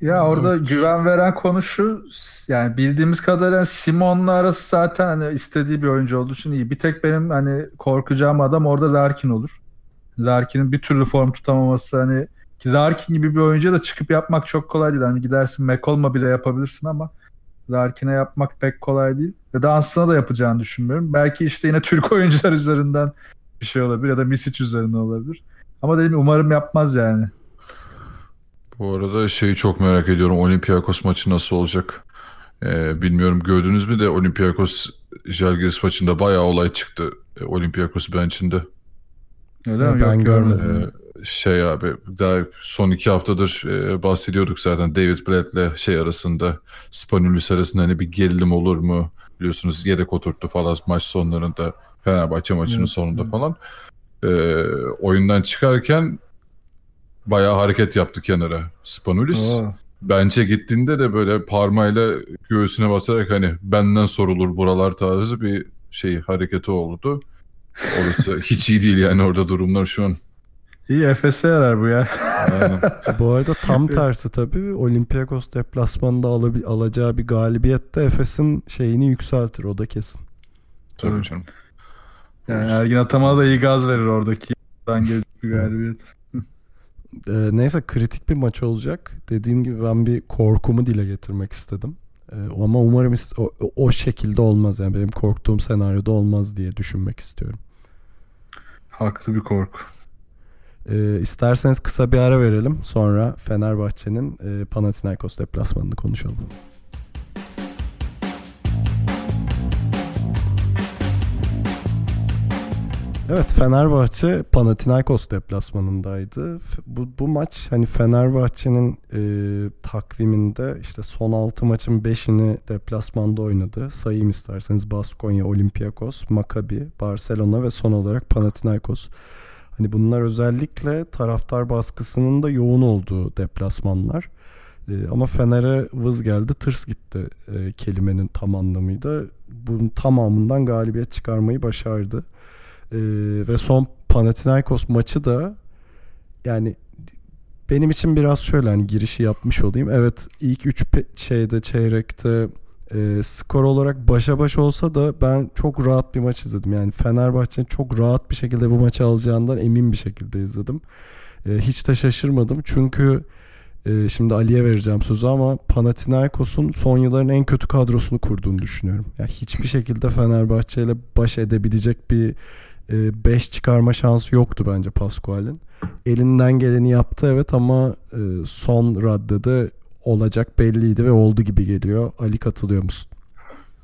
S3: Ya orada güven veren konu şu yani bildiğimiz kadarıyla Simon'la arası zaten hani istediği bir oyuncu olduğu için iyi. Bir tek benim hani korkacağım adam orada Larkin olur. Larkin'in bir türlü form tutamaması hani ki Larkin gibi bir oyuncuya da çıkıp yapmak çok kolay değil. Hani gidersin McCollum'a bile yapabilirsin ama Larkin'e yapmak pek kolay değil. Ve dansına da yapacağını düşünmüyorum. Belki işte yine Türk <laughs> oyuncular üzerinden bir şey olabilir ya da Misic üzerinden olabilir. Ama dedim umarım yapmaz yani.
S2: bu arada şeyi çok merak ediyorum. Olympiakos maçı nasıl olacak? Ee, bilmiyorum gördünüz mü de Olympiakos Žalgiris maçında bayağı olay çıktı. E, Olympiakos bench'inde.
S3: Öyle
S1: Ya
S3: mi?
S1: ben
S3: Yok,
S1: görmedim.
S2: Ee, şey abi daha son iki haftadır e, bahsediyorduk zaten David Blatt'le şey arasında Spanulis arasında hani bir gerilim olur mu? Biliyorsunuz yedek oturttu falan maç sonlarında Fenerbahçe maçının
S3: Evet,
S2: sonunda
S3: evet.
S2: falan. Ee, oyundan çıkarken bayağı hareket yaptı kenara Spanulis. Bence gittiğinde de böyle parmağıyla göğsüne basarak hani benden sorulur buralar tarzı bir şey hareketi oldu. Orası hiç iyi değil yani orada durumlar şu an.
S3: İyi Efes'e yarar bu ya.
S2: Aynen.
S1: Bu arada tam <laughs> tersi tabii Olympiakos deplasmanında alabi- alacağı bir galibiyet de Efes'in şeyini yükseltir o da kesin.
S2: Tabii canım.
S3: Yani Ergin Ataman'a da iyi gaz verir oradaki. Gelecek bir galibiyet.
S1: Ee, neyse kritik bir maç olacak. Dediğim gibi ben bir korkumu dile getirmek istedim. Ee, ama umarım o, o şekilde olmaz yani benim korktuğum senaryoda olmaz diye düşünmek istiyorum.
S3: Haklı bir korku.
S1: Ee, isterseniz kısa bir ara verelim. Sonra Fenerbahçe'nin e, Panathinaikos deplasmanını konuşalım. Evet Fenerbahçe Panathinaikos deplasmanındaydı. Bu, bu maç hani Fenerbahçe'nin e, takviminde işte son 6 maçın 5'ini deplasmanda oynadı. Sayayım isterseniz Baskonya, Olympiakos, Maccabi, Barcelona ve son olarak Panathinaikos. Hani bunlar özellikle taraftar baskısının da yoğun olduğu deplasmanlar. Ee, ama Fener'e vız geldi, tırs gitti e, kelimenin tam anlamıyla. Bunun tamamından galibiyet çıkarmayı başardı. Ee, ve son Panathinaikos maçı da yani benim için biraz şöyle hani girişi yapmış olayım. Evet ilk 3 şeyde çeyrekte e, skor olarak başa baş olsa da ben çok rahat bir maç izledim. Yani Fenerbahçe'nin çok rahat bir şekilde bu maçı alacağından emin bir şekilde izledim. E, hiç de şaşırmadım çünkü e, şimdi Ali'ye vereceğim sözü ama Panathinaikos'un son yılların en kötü kadrosunu kurduğunu düşünüyorum. Yani hiçbir şekilde Fenerbahçe ile baş edebilecek bir 5 çıkarma şansı yoktu bence Pascual'in. Elinden geleni yaptı evet ama e, son raddede olacak belliydi ve oldu gibi geliyor. Ali katılıyor musun?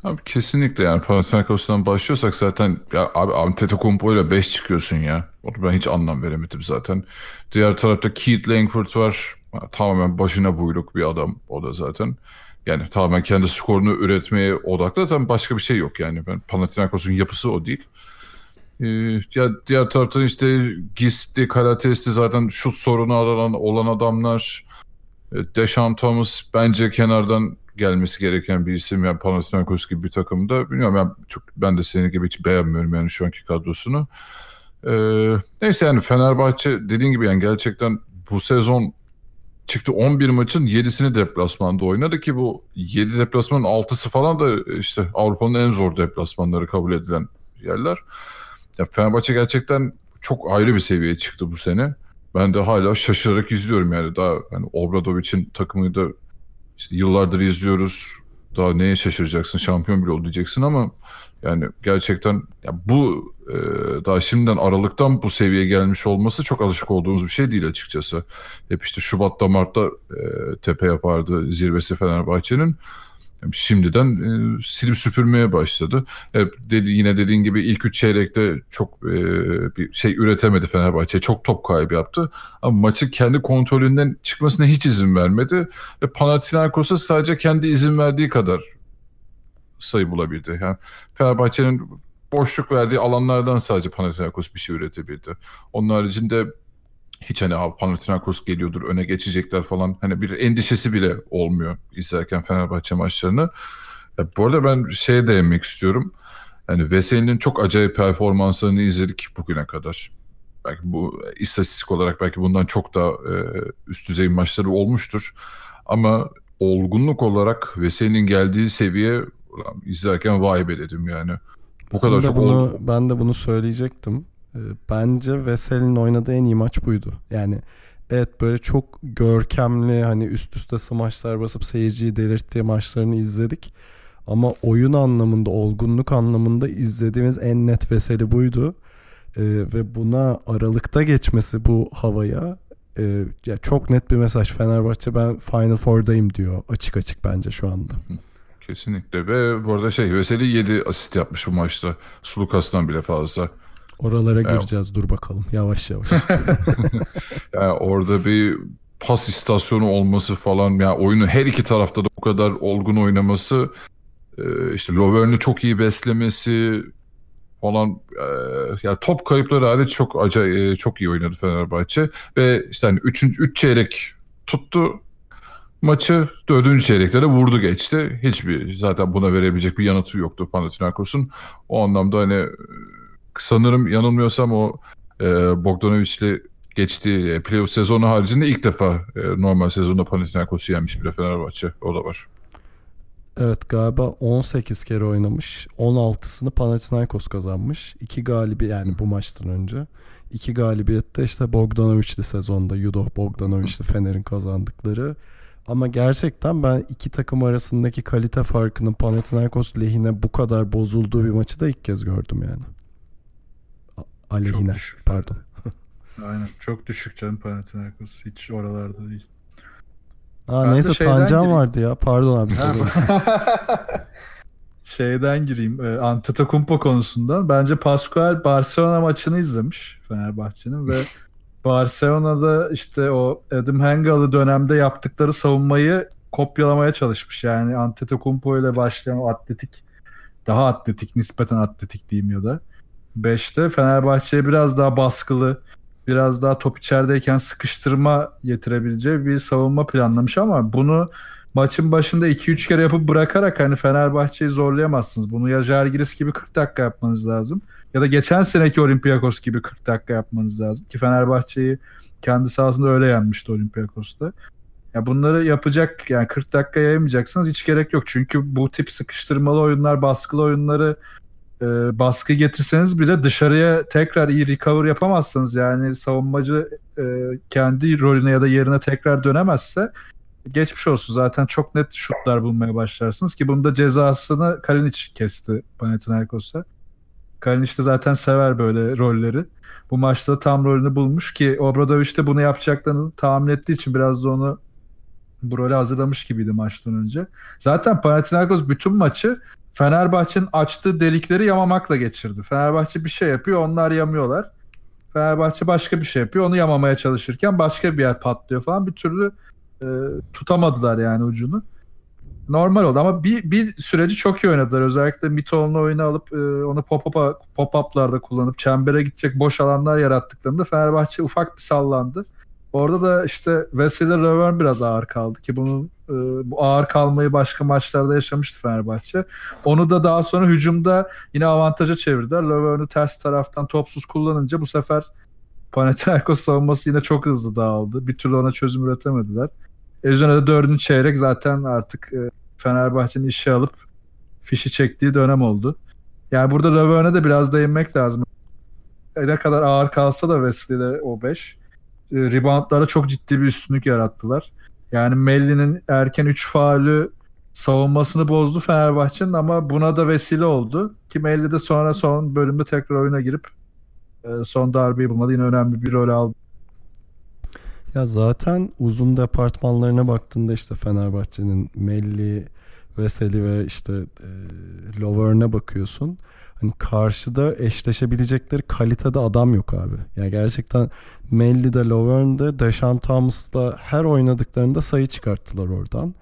S2: Abi kesinlikle yani Panathinaikos'tan başlıyorsak zaten ya abi Antetokounmpo ile 5 çıkıyorsun ya. Onu ben hiç anlam veremedim zaten. Diğer tarafta Keith Langford var. Tamamen başına buyruk bir adam o da zaten. Yani tamamen kendi skorunu üretmeye odaklı. Zaten başka bir şey yok yani. Ben Panathinaikos'un yapısı o değil. Ee, ya diğer taraftan işte Gisli, Karatesli zaten şut sorunu olan, olan adamlar. E, Deşan Thomas bence kenardan gelmesi gereken bir isim. Yani Panathinaikos gibi bir takımda. Bilmiyorum ben çok ben de senin gibi hiç beğenmiyorum yani şu anki kadrosunu. Ee, neyse yani Fenerbahçe dediğin gibi yani gerçekten bu sezon çıktı 11 maçın 7'sini deplasmanda oynadı ki bu 7 deplasmanın 6'sı falan da işte Avrupa'nın en zor deplasmanları kabul edilen yerler. Ya Fenerbahçe gerçekten çok ayrı bir seviyeye çıktı bu sene. Ben de hala şaşırarak izliyorum yani daha hani Obradovic'in takımını da işte yıllardır izliyoruz. Daha neye şaşıracaksın? Şampiyon bile ol ama yani gerçekten ya bu e, daha şimdiden Aralık'tan bu seviyeye gelmiş olması çok alışık olduğumuz bir şey değil açıkçası. Hep işte Şubat'ta Mart'ta e, tepe yapardı zirvesi Fenerbahçe'nin. Şimdiden e, silip süpürmeye başladı. Hep dedi, yine dediğin gibi ilk üç çeyrekte çok e, bir şey üretemedi Fenerbahçe. Çok top kaybı yaptı. Ama maçı kendi kontrolünden çıkmasına hiç izin vermedi. Ve Panathinaikos'a sadece kendi izin verdiği kadar sayı bulabildi. Yani Fenerbahçe'nin boşluk verdiği alanlardan sadece Panathinaikos bir şey üretebildi. Onun haricinde hiç hani "Aa, Panathinaikos geliyordur öne geçecekler falan hani bir endişesi bile olmuyor izlerken Fenerbahçe maçlarını. Ya, bu arada ben şeye değinmek istiyorum. Yani Veseli'nin çok acayip performanslarını izledik bugüne kadar. Belki bu istatistik olarak belki bundan çok daha e, üst düzey maçları olmuştur. Ama olgunluk olarak Veseli'nin geldiği seviye izlerken vay be dedim yani. Bu kadar
S1: ben de
S2: çok
S1: bunu
S2: ol-
S1: ben de bunu söyleyecektim. Ee, Bence Veseli'nin oynadığı en iyi maç buydu. Yani evet böyle çok görkemli hani üst üste smaçlar basıp seyirciyi delirttiği maçlarını izledik. Ama oyun anlamında, olgunluk anlamında izlediğimiz en net Veseli buydu. Ee, ve buna Aralık'ta geçmesi bu havaya e, ya çok net bir mesaj. Fenerbahçe ben Final Four'dayım diyor açık açık bence şu anda.
S2: Kesinlikle ve bu arada şey Veseli 7 asist yapmış bu maçta. Sulukas'tan bile fazla.
S1: Oralara
S2: Ya-
S1: gireceğiz dur bakalım yavaş yavaş. <laughs>
S2: Yani orada bir pas istasyonu olması falan yani oyunu her iki tarafta da bu kadar olgun oynaması e, işte Lovern'i çok iyi beslemesi falan e, ya top kayıpları hariç çok acayip e, çok iyi oynadı Fenerbahçe ve işte hani 3 üç çeyrek tuttu maçı dördüncü çeyrekte de vurdu geçti. Hiçbir zaten buna verebilecek bir yanıtı yoktu Panathinaikos'un. O anlamda hani sanırım yanılmıyorsam o e, Bogdanovic'le geçtiği e, playoff sezonu haricinde ilk defa e, normal sezonda Panathinaikos'u yenmiş bile Fenerbahçe. O da var.
S1: Evet galiba 18 kere oynamış. 16'sını Panathinaikos kazanmış. 2 galibi yani bu maçtan önce. 2 galibiyette işte Bogdanovic'li sezonda Yudo Bogdanovic'li Fener'in kazandıkları. Ama gerçekten ben iki takım arasındaki kalite farkının Panathinaikos lehine bu kadar bozulduğu bir maçı da ilk kez gördüm yani. Aleyhine
S3: düşük.
S1: pardon. <laughs>
S3: Aynen. Çok düşük canım Panathinaikos. Hiç oralarda değil.
S1: Aa,
S3: Ben de
S1: neyse
S3: şeyden
S1: Tancan
S3: gireyim.
S1: vardı ya pardon abi. <laughs>
S3: Şeyden gireyim. E, Antetokounmpo konusundan. Bence Pascual Barcelona maçını izlemiş Fenerbahçe'nin ve <laughs> Barcelona'da işte o Adam Hengel'ı dönemde yaptıkları savunmayı kopyalamaya çalışmış. Yani Antetokounmpo ile başlayan o atletik daha atletik, nispeten atletik diyeyim ya da. 5'te Fenerbahçe'ye biraz daha baskılı, biraz daha top içerideyken sıkıştırma getirebileceği bir savunma planlamış ama bunu maçın başında 2-3 kere yapıp bırakarak hani Fenerbahçe'yi zorlayamazsınız. Bunu ya Žalgiris gibi 40 dakika yapmanız lazım ya da geçen seneki Olympiakos gibi 40 dakika yapmanız lazım ki Fenerbahçe'yi kendi sahasında öyle yenmişti Olympiakos'ta. Ya bunları yapacak yani 40 dakika yayamayacaksınız hiç gerek yok. Çünkü bu tip sıkıştırmalı oyunlar, baskılı oyunları e, baskı getirseniz bile dışarıya tekrar iyi recover yapamazsınız. Yani savunmacı e, kendi rolüne ya da yerine tekrar dönemezse geçmiş olsun. Zaten çok net şutlar bulmaya başlarsınız ki bunda cezasını Kalinic kesti Panathinaikos'a. Kalinic de zaten sever böyle rolleri. Bu maçta tam rolünü bulmuş ki Obradoviç de bunu yapacaklarını tahmin ettiği için biraz da onu bu rolü hazırlamış gibiydi maçtan önce. Zaten Panathinaikos bütün maçı Fenerbahçe'nin açtığı delikleri yamamakla geçirdi. Fenerbahçe bir şey yapıyor, onlar yamıyorlar. Fenerbahçe başka bir şey yapıyor, onu yamamaya çalışırken başka bir yer patlıyor falan. Bir türlü e, tutamadılar yani ucunu. normal oldu ama bir, bir süreci çok iyi oynadılar. Özellikle Mitoğlu'nu oyuna alıp e, onu pop-up'larda kullanıp çembere gidecek boş alanlar yarattıklarında Fenerbahçe ufak bir sallandı. Orada da işte Wesley Löwen biraz ağır kaldı ki bunun e, bu ağır kalmayı başka maçlarda yaşamıştı Fenerbahçe. Onu da daha sonra hücumda yine avantaja çevirdiler. Löwen'i ters taraftan topsuz kullanınca bu sefer Panathinaikos savunması yine çok hızlı dağıldı. Bir türlü ona çözüm üretemediler. E üzerine de dördüncü çeyrek zaten artık e, Fenerbahçe'nin işe alıp fişi çektiği dönem oldu. Yani burada Löwen'e de biraz değinmek lazım. E, ne kadar ağır kalsa da Wesley'de o 5. E, reboundlara çok ciddi bir üstünlük yarattılar. Yani Melli'nin erken 3 faulü savunmasını bozdu Fenerbahçe'nin ama buna da vesile oldu. Ki Melli de sonra son bölümde tekrar oyuna girip e, son darbeyi bulmadı. Yine önemli bir rol aldı.
S1: Ya zaten uzun departmanlarına baktığında işte Fenerbahçe'nin Melli, Veseli ve işte e, Lovern'e bakıyorsun. Hani karşıda eşleşebilecekleri kalitede adam yok abi. Yani gerçekten Melli'de, Lovern'de, Deşan Thomas'la her oynadıklarında sayı çıkarttılar oradan.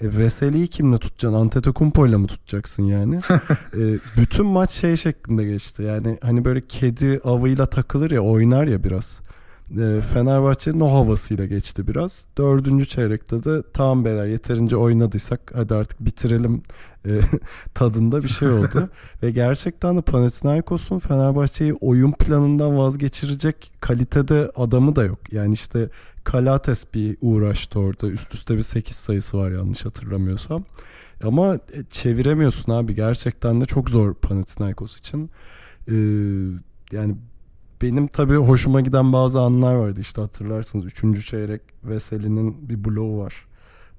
S1: E, Veseli'yi kimle tutacaksın? Antetokounmpo ile mi tutacaksın yani? <laughs> e, bütün maç şey şeklinde geçti. Yani hani böyle kedi avıyla takılır ya oynar ya biraz. E, Fenerbahçe'nin o havasıyla geçti biraz. Dördüncü çeyrekte de tamam beyler yeterince oynadıysak hadi artık bitirelim e, <laughs> tadında bir şey oldu. <laughs> Ve gerçekten de Panathinaikos'un Fenerbahçe'yi oyun planından vazgeçirecek kalitede adamı da yok. Yani işte Kalates bir uğraştı orada. Üst üste bir 8 sayısı var yanlış hatırlamıyorsam. Ama e, çeviremiyorsun abi. Gerçekten de çok zor Panathinaikos için. Ee, yani benim tabii hoşuma giden bazı anlar vardı. İşte hatırlarsınız 3. çeyrek Veseli'nin bir bloğu var.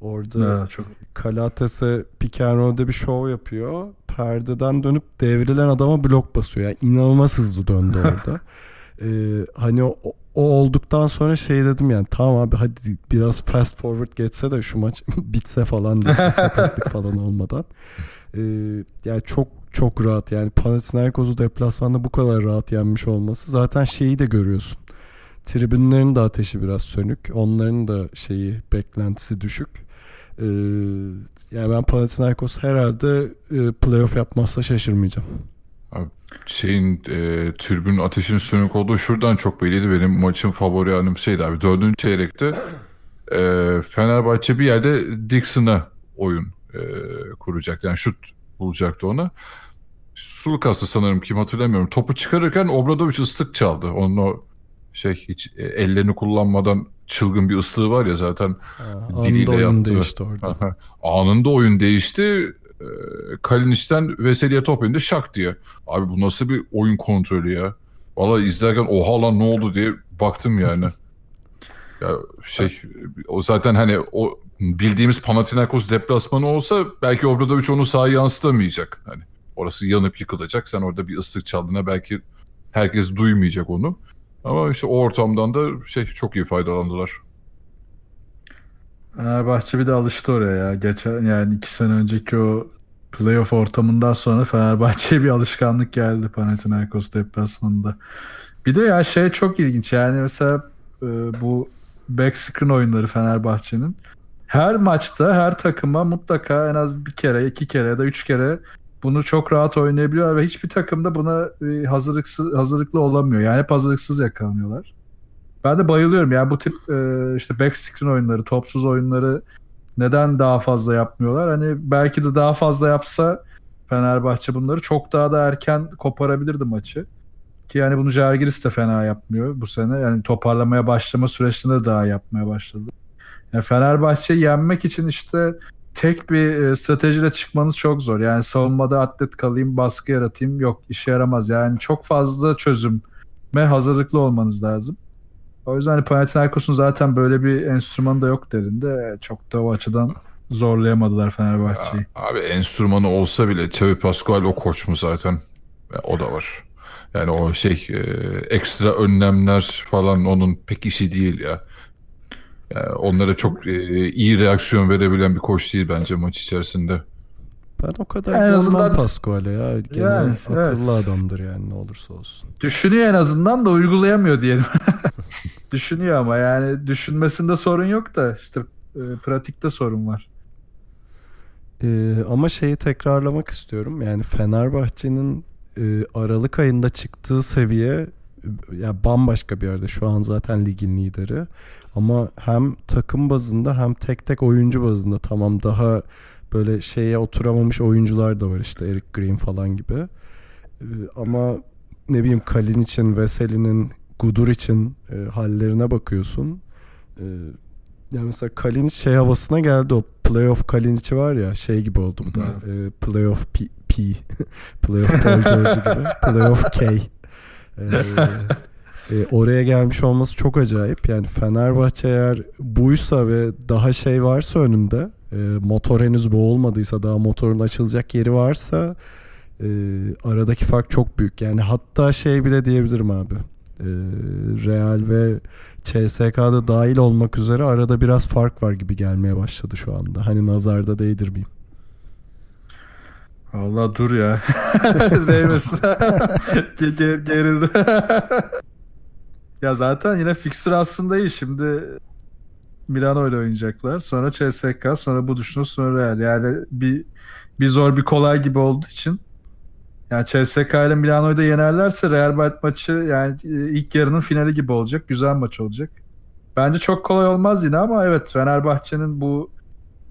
S1: Orada
S3: Ha, çok
S1: Kalates'e roll'de bir show yapıyor. Perdeden dönüp devrilen adama blok basıyor. Yani inanılmaz hızlı döndü <laughs> orada. Ee, hani o, o olduktan sonra şey dedim yani tamam abi hadi biraz fast forward geçse de şu maç <laughs> bitse falan diye sakatlık falan olmadan. Ee, yani çok çok rahat yani Panathinaikos'u deplasmanda bu kadar rahat yenmiş olması zaten şeyi de görüyorsun. Tribünlerin de ateşi biraz sönük. Onların da şeyi beklentisi düşük. Ee, yani ben Panathinaikos herhalde e, playoff yapmazsa şaşırmayacağım.
S2: Şeyin e, tribünün ateşinin sönük olduğu şuradan çok belliydi. Benim maçın favori anım şeydi abi. Dördüncü çeyrekte e, Fenerbahçe bir yerde Dixon'a oyun e, kuracak. Yani şut bulacaktı ona. Sulukas'ı sanırım kim hatırlamıyorum. Topu çıkarırken Obradoviç ıslık çaldı. Onun o şey hiç e, ellerini kullanmadan çılgın bir ıslığı var ya zaten
S1: Aa,
S2: diliyle
S1: oyun
S2: yaptı.
S1: değişti orada.
S2: Anında oyun değişti. Ee, Kalinic'ten Veseli'ye top indi şak diye. Abi bu nasıl bir oyun kontrolü ya? Valla izlerken oha lan ne oldu diye baktım yani. <laughs> ya şey o zaten hani o bildiğimiz Panathinaikos deplasmanı olsa belki Obradoviç onu sahaya yansıtamayacak. Hani orası yanıp yıkılacak. Sen orada bir ıslık çaldığına belki herkes duymayacak onu. Ama işte o ortamdan da şey çok iyi faydalandılar.
S3: Fenerbahçe bir de alıştı oraya ya. Geçen yani iki sene önceki o playoff ortamından sonra Fenerbahçe'ye bir alışkanlık geldi Panathinaikos deplasmanında. Bir de ya şey çok ilginç yani mesela e, bu back screen oyunları Fenerbahçe'nin her maçta her takıma mutlaka en az bir kere, iki kere ya da üç kere bunu çok rahat oynayabiliyorlar ve hiçbir takımda buna e, hazırlıksız hazırlıklı olamıyor. Yani hep hazırlıksız yakalanıyorlar. Ben de bayılıyorum. Yani bu tip e, işte back screen oyunları, topsuz oyunları neden daha fazla yapmıyorlar? Hani belki de daha fazla yapsa Fenerbahçe bunları çok daha da erken koparabilirdi maçı. Ki yani bunu Žalgiris de fena yapmıyor bu sene. Yani toparlamaya başlama süreçinde de daha yapmaya başladı. Yani Fenerbahçe yenmek için işte tek bir e, stratejiyle çıkmanız çok zor. Yani savunmada atlet kalayım, baskı yaratayım yok işe yaramaz. Yani çok fazla çözüme hazırlıklı olmanız lazım. O yüzden hani Panathinaikos'un zaten böyle bir enstrümanı da yok derinde çok da o açıdan zorlayamadılar Fenerbahçe'yi.
S2: Abi enstrümanı olsa bile Xavi Pascual o koç mu zaten? Ya, o da var. Yani o şey e, ekstra önlemler falan onun pek işi değil ya. Yani onlara çok e, iyi reaksiyon verebilen bir koç değil bence maç içerisinde.
S1: Ben o kadar
S3: En azından-
S1: Pascual'e ya. Gene
S3: Yani,
S1: akıllı adamdır yani ne olursa olsun.
S3: Düşünüyor en azından da uygulayamıyor diyelim. <laughs> Düşünüyor ama yani düşünmesinde sorun yok da işte e, pratikte sorun var.
S1: Ee, ama şeyi tekrarlamak istiyorum. Yani Fenerbahçe'nin e, Aralık ayında çıktığı seviye ya bambaşka bir yerde. Şu an zaten ligin lideri. Ama hem takım bazında hem tek tek oyuncu bazında tamam daha böyle şeye oturamamış oyuncular da var işte Eric Green falan gibi. Ee, ama ne bileyim Kalin için, Veseli'nin, Gudur için e, hallerine bakıyorsun. Ee, yani mesela Kalinic şey havasına geldi o playoff Kalinic'i var ya şey gibi oldu bu da. E, playoff P, P <laughs> playoff Paul George gibi. Playoff K. E, <laughs> e, oraya gelmiş olması çok acayip. Yani Fenerbahçe eğer buysa ve daha şey varsa önünde e, motor henüz boğulmadıysa daha motorun açılacak yeri varsa e, aradaki fark çok büyük. Yani hatta şey bile diyebilirim abi. E, Real ve CSK'da dahil olmak üzere arada biraz fark var gibi gelmeye başladı şu anda. Hani nazarda değdirmeyeyim.
S3: Allah dur ya. <laughs> Değmesin. <laughs> Ge- ge- gerildi. <laughs> ya zaten yine fixture aslında iyi. Şimdi Milano ile oynayacaklar. Sonra CSK, sonra Buduşno, sonra Real. Yani bir bir zor bir kolay gibi olduğu için yani CSK ile Milano'yu da yenerlerse Real Madrid maçı yani e, ilk yarının finali gibi olacak. Güzel maç olacak. Bence çok kolay olmaz yine ama evet Fenerbahçe'nin bu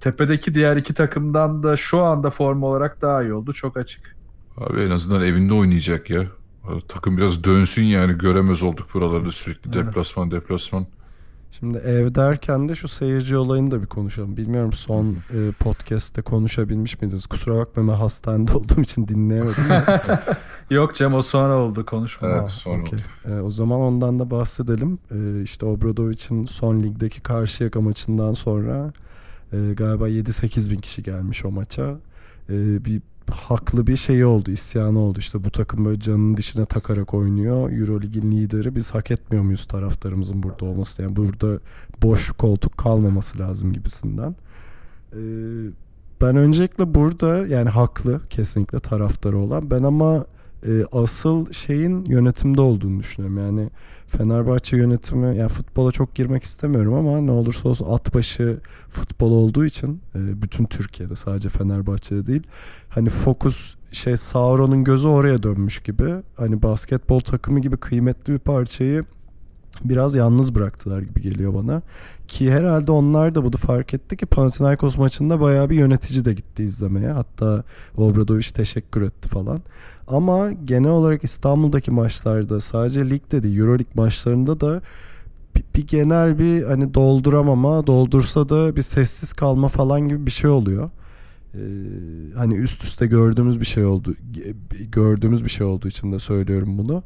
S3: tepedeki diğer iki takımdan da şu anda form olarak daha iyi oldu. Çok açık.
S2: Abi en azından evinde oynayacak ya. Takım biraz dönsün yani göremez olduk buralarda sürekli
S3: Evet.
S2: deplasman deplasman.
S1: Şimdi ev derken de şu seyirci olayını da bir konuşalım. Bilmiyorum son e, podcast'te konuşabilmiş miydiniz? Kusura bakma ben hastanede <laughs> olduğum için dinleyemedim. <laughs>
S3: Yok Cem o sonra oldu konuşma.
S2: Evet
S1: Ha,
S2: sonra
S1: okey. E, o zaman ondan da bahsedelim. E, işte Obradovic'in son ligdeki Karşıyaka maçından sonra e, galiba 7-8 bin kişi gelmiş o maça. E, bir haklı bir şey oldu, isyanı oldu. İşte bu takım böyle canının dişine takarak oynuyor. Eurolig'in lideri. Biz hak etmiyor muyuz taraftarımızın burada olması? Yani burada boş koltuk kalmaması lazım gibisinden. E, ben öncelikle burada yani haklı kesinlikle taraftarı olan. Ben ama e, asıl şeyin yönetimde olduğunu düşünüyorum. Yani Fenerbahçe yönetimi yani futbola çok girmek istemiyorum ama ne olursa olsun at başı futbol olduğu için e, bütün Türkiye'de sadece Fenerbahçe'de değil. Hani fokus şey Sauron'un gözü oraya dönmüş gibi. Hani basketbol takımı gibi kıymetli bir parçayı biraz yalnız bıraktılar gibi geliyor bana. Ki herhalde onlar da bunu fark etti ki Panathinaikos maçında bayağı bir yönetici de gitti izlemeye. Hatta Obradoviç teşekkür etti falan. Ama genel olarak İstanbul'daki maçlarda sadece ligde değil Euroleague maçlarında da bir, bir genel bir hani dolduramama, doldursa da bir sessiz kalma falan gibi bir şey oluyor. Ee, hani üst üste gördüğümüz bir şey oldu. Gördüğümüz bir şey olduğu için de söylüyorum bunu.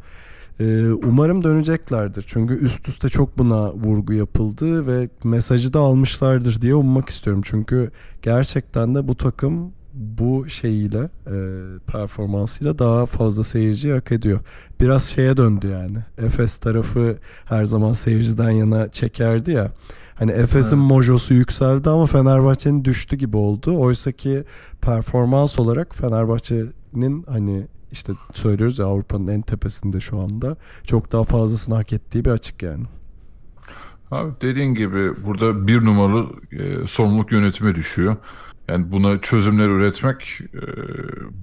S1: Ee, umarım döneceklerdir. Çünkü üst üste çok buna vurgu yapıldı ve mesajı da almışlardır diye ummak istiyorum. Çünkü gerçekten de bu takım bu şeyiyle e, performansıyla daha fazla seyirci hak ediyor. Biraz şeye döndü yani. Efes tarafı her zaman seyirciden yana çekerdi ya. Hani Efes'in
S3: Evet.
S1: mojosu yükseldi ama Fenerbahçe'nin düştü gibi oldu. Oysa ki performans olarak Fenerbahçe'nin hani işte söylüyoruz ya Avrupa'nın en tepesinde şu anda. Çok daha fazlasını hak ettiği bir açık yani.
S2: Abi dediğin gibi burada bir numaralı e, sorumluluk yönetime düşüyor. Yani buna çözümler üretmek e,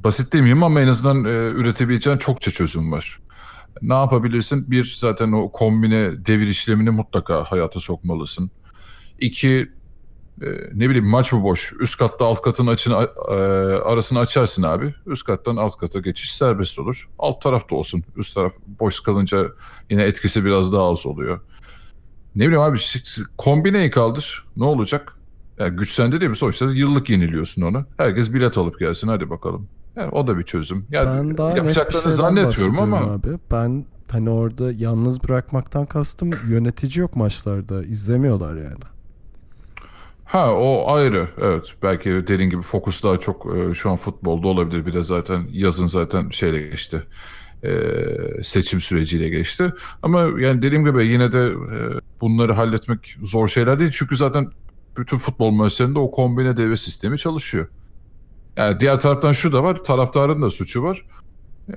S2: basit demeyeyim ama en azından e, üretebileceğin çokça çözüm var. Ne yapabilirsin? Bir zaten o kombine devir işlemini mutlaka hayata sokmalısın. İki ne bileyim maç mı boş? Üst katta alt katın açını, e, arasını açarsın abi. Üst kattan alt kata geçiş serbest olur. Alt tarafta olsun. Üst taraf boş kalınca yine etkisi biraz daha az oluyor. Ne bileyim abi kombineyi kaldır. Ne olacak? Yani güçlendi değil mi? Sonuçta yıllık yeniliyorsun onu. Herkes bilet alıp gelsin hadi bakalım. Yani o da bir çözüm. Yani
S1: Ben daha
S2: yapacaklarını zannetmiyorum ama
S1: abi. Ben hani orada yalnız bırakmaktan kastım yönetici yok maçlarda. izlemiyorlar yani.
S2: Ha o ayrı. Evet belki dediğin gibi fokus daha çok e, şu an futbolda olabilir. Bir de zaten yazın zaten şeyle geçti. E, seçim süreciyle geçti. Ama yani dediğim gibi yine de e, bunları halletmek zor şeyler değil. Çünkü zaten bütün futbol maçlarında o kombine devre sistemi çalışıyor. Yani diğer taraftan şu da var. Taraftarın da suçu var.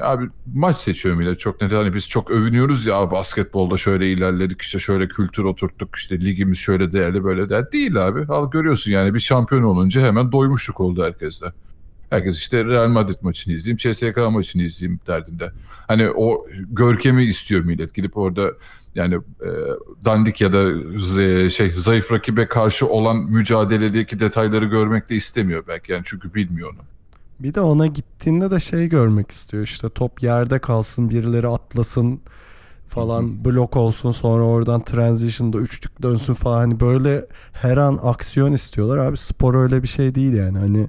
S2: Abi maç seçiyor millet çok net. Hani biz çok övünüyoruz ya basketbolda şöyle ilerledik işte şöyle kültür oturttuk işte ligimiz şöyle değerli böyle değerli. Değil abi. Al görüyorsun yani bir şampiyon olunca hemen doymuşluk oldu herkeste. Herkes işte Real Madrid maçını izleyeyim, CSK maçını izleyeyim derdinde. Hani o görkemi istiyor millet. Gidip orada yani e, dandik ya da z- şey zayıf rakibe karşı olan mücadeledeki detayları görmek de istemiyor belki yani çünkü bilmiyor onu.
S1: Bir de ona gittiğinde de şey görmek istiyor işte top yerde kalsın birileri atlasın falan blok olsun sonra oradan transition'da üçlük dönsün falan. Hani böyle her an aksiyon istiyorlar. Abi spor öyle bir şey değil yani. Hani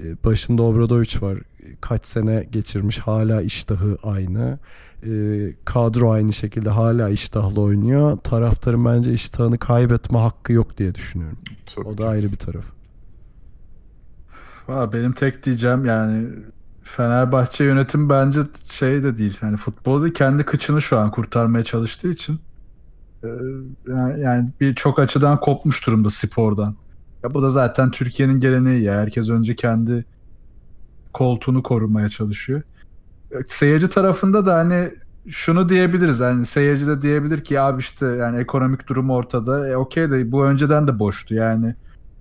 S1: e, başında Obradoviç var kaç sene geçirmiş hala iştahı aynı. E, kadro aynı şekilde hala iştahlı oynuyor. Taraftarın bence iştahını kaybetme hakkı yok diye düşünüyorum.
S2: Tabii.
S1: o da ayrı bir taraf
S3: Valla benim tek diyeceğim yani Fenerbahçe yönetim bence şey de değil. Yani futbolda kendi kıçını şu an kurtarmaya çalıştığı için e, yani, yani birçok açıdan kopmuş durumda spordan. Ya bu da zaten Türkiye'nin geleneği ya. Herkes önce kendi koltuğunu korumaya çalışıyor. E, Seyirci tarafında da hani şunu diyebiliriz. Yani seyirci de diyebilir ki abi işte yani ekonomik durum ortada. E okey de bu önceden de boştu. Yani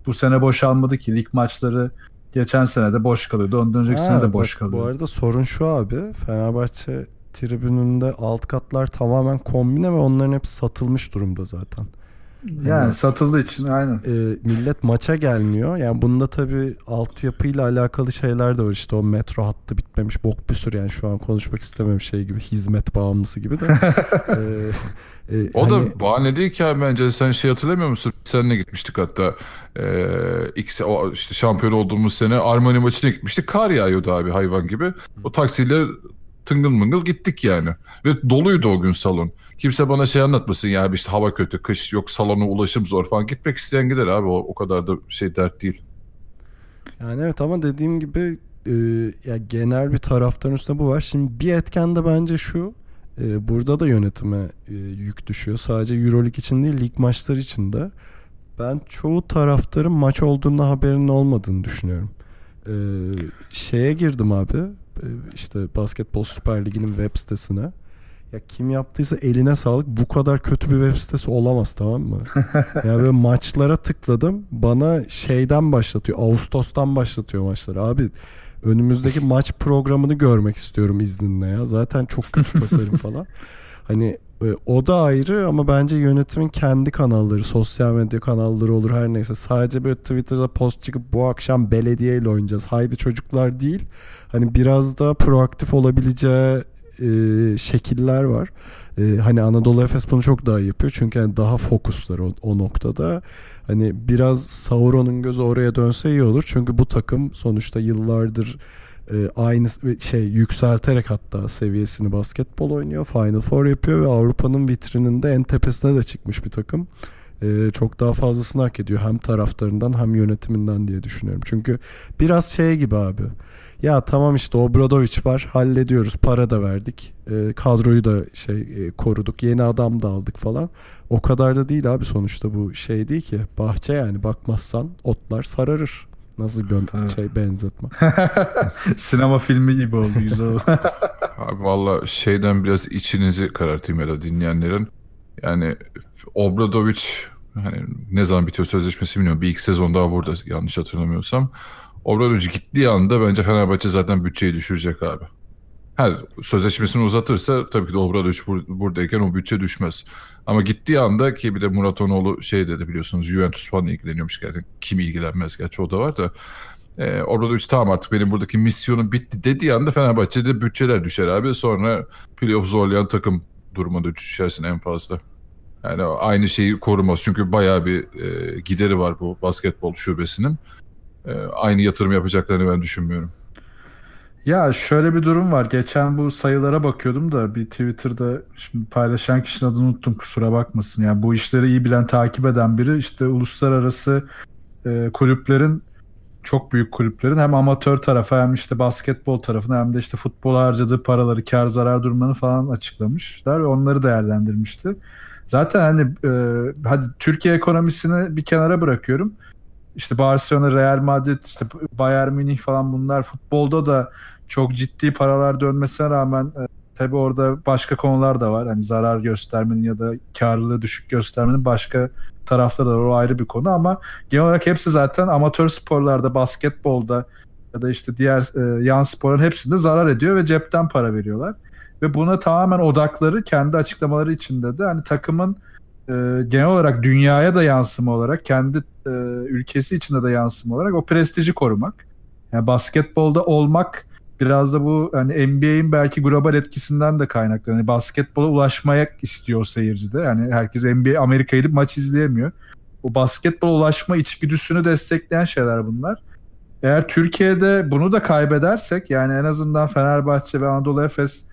S3: bu sene boşalmadı ki lig maçları Geçen sene de boş kalıyordu. Ondan önceki
S1: Ha,
S3: sene de boş kalıyordu.
S1: Bu arada sorun şu abi. Fenerbahçe tribününde alt katlar tamamen kombine ve onların hepsi satılmış durumda zaten.
S3: Yani satıldığı için aynen.
S1: Ee, millet maça gelmiyor. Yani bunda tabii altyapıyla alakalı şeyler de var. İşte o metro hattı bitmemiş bok bir sürü yani şu an konuşmak istemem şey gibi hizmet bağımlısı gibi de. Ee, <laughs> e,
S2: O
S1: hani-
S2: da bahane değil ki abi bence sen şey hatırlamıyor musun? Seninle gitmiştik hatta. Ee, ikisi, o işte şampiyon olduğumuz sene Armani maçına gitmiştik. Kar yağıyordu abi hayvan gibi. O taksiyle tıngıl mıngıl gittik yani. Ve doluydu o gün salon. Kimse bana şey anlatmasın ya abi işte hava kötü, kış yok salona ulaşım zor falan. Gitmek isteyen gider abi o, o kadar da şey dert değil.
S1: Yani evet ama dediğim gibi e, ya genel bir taraftarın üstünde bu var. Şimdi bir etken de bence şu. e, burada da yönetime e, yük düşüyor. Sadece Euroleague için değil lig maçları için de. Ben çoğu taraftarın maç olduğunda haberinin olmadığını düşünüyorum. E, şeye girdim abi. e, işte Basketbol Süper Ligi'nin web sitesine. Ya kim yaptıysa eline sağlık. Bu kadar kötü bir web sitesi olamaz tamam mı? <laughs> ya böyle maçlara tıkladım. Bana şeyden başlatıyor. Ağustos'tan başlatıyor maçları. Abi önümüzdeki maç programını görmek istiyorum izninle ya. Zaten çok kötü tasarım falan. <laughs> Hani e, o da ayrı ama bence yönetimin kendi kanalları, sosyal medya kanalları olur her neyse. Sadece böyle Twitter'da post çıkıp bu akşam belediyeyle oynayacağız. Haydi çocuklar değil. Hani biraz da proaktif olabileceği e, şekiller var. E, hani Anadolu Efes bunu çok daha yapıyor. Çünkü hani daha fokuslar o, o noktada. Hani biraz Sauron'un gözü oraya dönse iyi olur. Çünkü bu takım sonuçta yıllardır e, aynı şey yükselterek hatta seviyesini basketbol oynuyor. Final Four yapıyor ve Avrupa'nın vitrininde en tepesine de çıkmış bir takım. E, çok daha fazlasını hak ediyor hem taraftarından hem yönetiminden diye düşünüyorum. Çünkü biraz şey gibi abi. Ya tamam işte Obradoviç var hallediyoruz para da verdik e, kadroyu da şey e, koruduk yeni adam da aldık falan o kadar da değil abi sonuçta bu şey değil ki bahçe yani bakmazsan otlar sararır nasıl gön şey benzetme <laughs>
S3: Sinema filmi gibi oldu güzel oldu.
S2: Abi valla şeyden biraz içinizi karartayım ya da dinleyenlerin. Yani Obradovic hani ne zaman bitiyor sözleşmesi bilmiyorum. Bir iki sezon daha burada yanlış hatırlamıyorsam. Obradovic gittiği anda bence Fenerbahçe zaten bütçeyi düşürecek abi. Her sözleşmesini uzatırsa tabii ki de Obradovic bur- buradayken o bütçe düşmez. Ama gittiği anda ki bir de Murat Onoğlu şey dedi biliyorsunuz Juventus falan ilgileniyormuş gerçekten. Kim ilgilenmez gerçi o da var da. E, Obradovic tamam artık benim buradaki misyonum bitti dediği anda Fenerbahçe'de bütçeler düşer abi. Sonra playoff zorlayan takım durumunda düşersin en fazla. Yani aynı şeyi korumaz. Çünkü bayağı bir e, gideri var bu basketbol şubesinin. E, aynı yatırım yapacaklarını ben düşünmüyorum.
S3: ya şöyle bir durum var. Geçen bu sayılara bakıyordum da bir Twitter'da şimdi paylaşan kişinin adını unuttum kusura bakmasın. Yani bu işleri iyi bilen, takip eden biri işte uluslararası e, kulüplerin çok büyük kulüplerin hem amatör tarafı hem işte basketbol tarafına hem de işte futbola harcadığı paraları, kar zarar durumlarını falan açıklamışlar ve onları değerlendirmişti. Zaten hani e, hadi Türkiye ekonomisini bir kenara bırakıyorum. işte Barcelona, Real Madrid, işte Bayern Münih falan bunlar futbolda da çok ciddi paralar dönmesine rağmen e, tabii orada başka konular da var. Hani zarar göstermenin ya da karlılığı düşük göstermenin başka tarafları da var. O ayrı bir konu ama genel olarak hepsi zaten amatör sporlarda, basketbolda ya da işte diğer e, yan sporların hepsinde zarar ediyor ve cepten para veriyorlar. Ve buna tamamen odakları kendi açıklamaları içinde de hani takımın e, genel olarak dünyaya da yansıma olarak kendi e, ülkesi içinde de yansıma olarak o prestiji korumak. Yani basketbolda olmak biraz da bu hani NBA'in belki global etkisinden de kaynaklı. Yani basketbola ulaşmaya istiyor seyirci de. Yani herkes NBA Amerika'ya gidip maç izleyemiyor. O basketbola ulaşma içgüdüsünü destekleyen şeyler bunlar. Eğer Türkiye'de bunu da kaybedersek yani en azından Fenerbahçe ve Anadolu Efes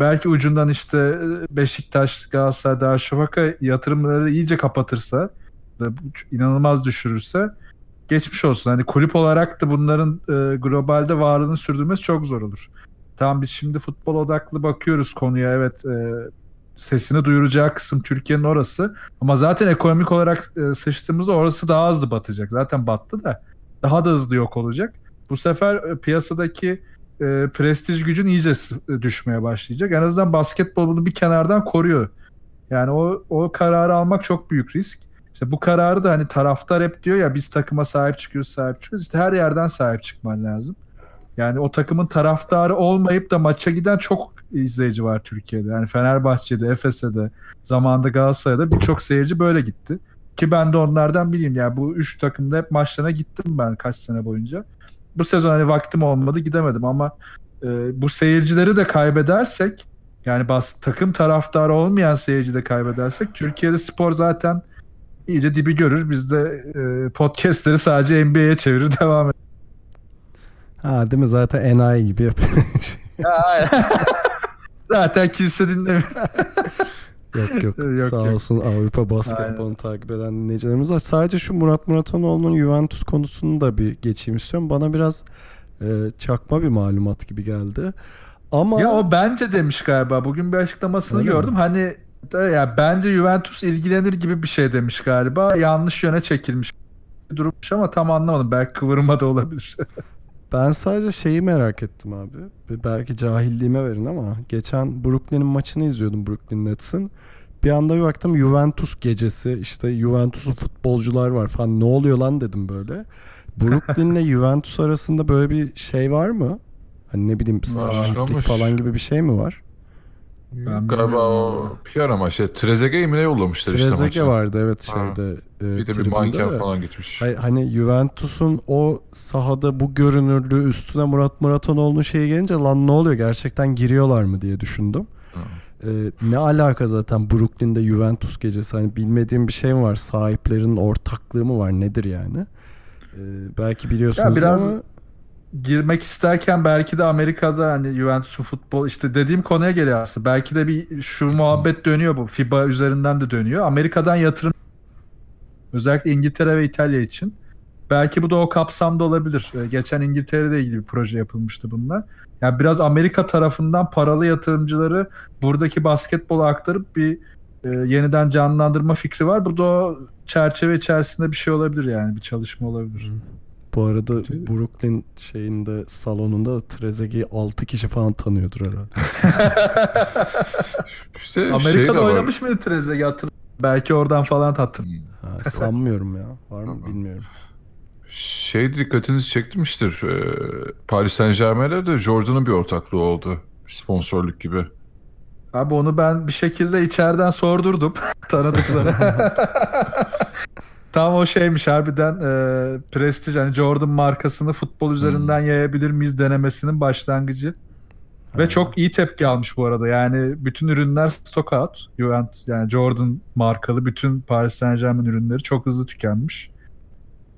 S3: belki ucundan işte Beşiktaş, Galatasaray, Darüşşafaka yatırımları iyice kapatırsa inanılmaz düşürürse geçmiş olsun. Hani kulüp olarak da bunların e, globalde varlığını sürdürmesi çok zor olur. Tamam biz şimdi futbol odaklı bakıyoruz konuya evet e, sesini duyuracağı kısım Türkiye'nin orası. Ama zaten ekonomik olarak e, sıçtığımızda orası daha hızlı batacak. Zaten battı da daha da hızlı yok olacak. Bu sefer e, piyasadaki e, prestij gücün iyice düşmeye başlayacak. En azından basketbol bunu bir kenardan koruyor. Yani o, o kararı almak çok büyük risk. İşte bu kararı da hani taraftar hep diyor ya biz takıma sahip çıkıyoruz sahip çıkıyoruz. İşte her yerden sahip çıkman lazım. Yani o takımın taraftarı olmayıp da maça giden çok izleyici var Türkiye'de. Yani Fenerbahçe'de, Efes'e de, zamanında Galatasaray'da birçok seyirci böyle gitti. Ki ben de onlardan biriyim. Yani bu üç takımda hep maçlarına gittim ben kaç sene boyunca. Bu sezon hani vaktim olmadı gidemedim ama e, bu seyircileri de kaybedersek yani bas, takım taraftarı olmayan seyirci de kaybedersek Türkiye'de spor zaten iyice dibi görür. Biz de e, podcastleri sadece NBA'ye çevirir devam eder.
S1: Ha değil mi? Zaten enayi gibi yapıyor. <laughs>
S3: zaten kimse dinlemiyor. <laughs>
S1: yok, yok yok sağ yok. olsun Avrupa basketbolunu takip eden dinleyicilerimiz var. Sadece şu Murat Muratanoğlu'nun Juventus konusunu da bir geçeyim istiyorum. Bana biraz e, çakma bir malumat gibi geldi. Ama
S3: Ya o bence demiş galiba. Bugün bir açıklamasını Öyle gördüm. Mi? Hani ya bence Juventus ilgilenir gibi bir şey demiş galiba. Yanlış yöne çekilmiş durmuş ama tam anlamadım. Belki kıvırma da olabilir. <laughs>
S1: ben sadece şeyi merak ettim abi. Belki cahilliğime verin ama geçen Brooklyn'in maçını izliyordum Brooklyn Nets'in. Bir anda bir baktım Juventus gecesi işte Juventus'un futbolcular var falan ne oluyor lan dedim böyle. Brooklyn'le <laughs> Juventus arasında böyle bir şey var mı? Hani ne bileyim sahiplik falan gibi bir şey mi var?
S2: Ben Galiba o PR ama şey Trezeguet'i mi ne yollamışlar
S1: Trezeguet
S2: işte
S1: maça. vardı evet şeyde.
S2: Ha. bir de bir manken de. falan gitmiş.
S1: Hani Juventus'un o sahada bu görünürlüğü üstüne Murat Muratanoğlu'nun şeyi gelince lan ne oluyor gerçekten giriyorlar mı diye düşündüm. Ee, ne alaka zaten Brooklyn'de Juventus gecesi hani bilmediğim bir şey mi var sahiplerin ortaklığı mı var nedir yani ee, belki biliyorsunuz ya biraz... ama
S3: girmek isterken belki de Amerika'da hani Juventus'un futbol işte dediğim konuya geliyor aslında. Belki de bir şu muhabbet dönüyor bu. FIBA üzerinden de dönüyor. Amerika'dan yatırım özellikle İngiltere ve İtalya için. Belki bu da o kapsamda olabilir. Ee, geçen İngiltere'de ilgili bir proje yapılmıştı bununla. Yani biraz Amerika tarafından paralı yatırımcıları buradaki basketbola aktarıp bir e, yeniden canlandırma fikri var. Bu da o çerçeve içerisinde bir şey olabilir yani bir çalışma olabilir.
S1: Bu arada Brooklyn şeyinde salonunda Trezeguet'i 6 kişi falan tanıyordur herhalde. <laughs>
S3: işte Amerika'da şey oynamış mıydı Trezeguet Belki oradan falan tattım.
S1: Ha, sanmıyorum ya. Var mı bilmiyorum.
S2: Şey dikkatinizi çekmiştir. Ee, Paris Saint Germain'le de Jordan'ın bir ortaklığı oldu. Sponsorluk gibi.
S3: Abi onu ben bir şekilde içeriden sordurdum <laughs> tanıdıklara. <laughs> Tam o şeymiş harbiden e, prestij hani Jordan markasını futbol üzerinden hmm. yayabilir miyiz denemesinin başlangıcı. Ve çok iyi tepki almış bu arada. Yani bütün ürünler stock out. Yani Jordan markalı bütün Paris Saint Germain ürünleri çok hızlı tükenmiş.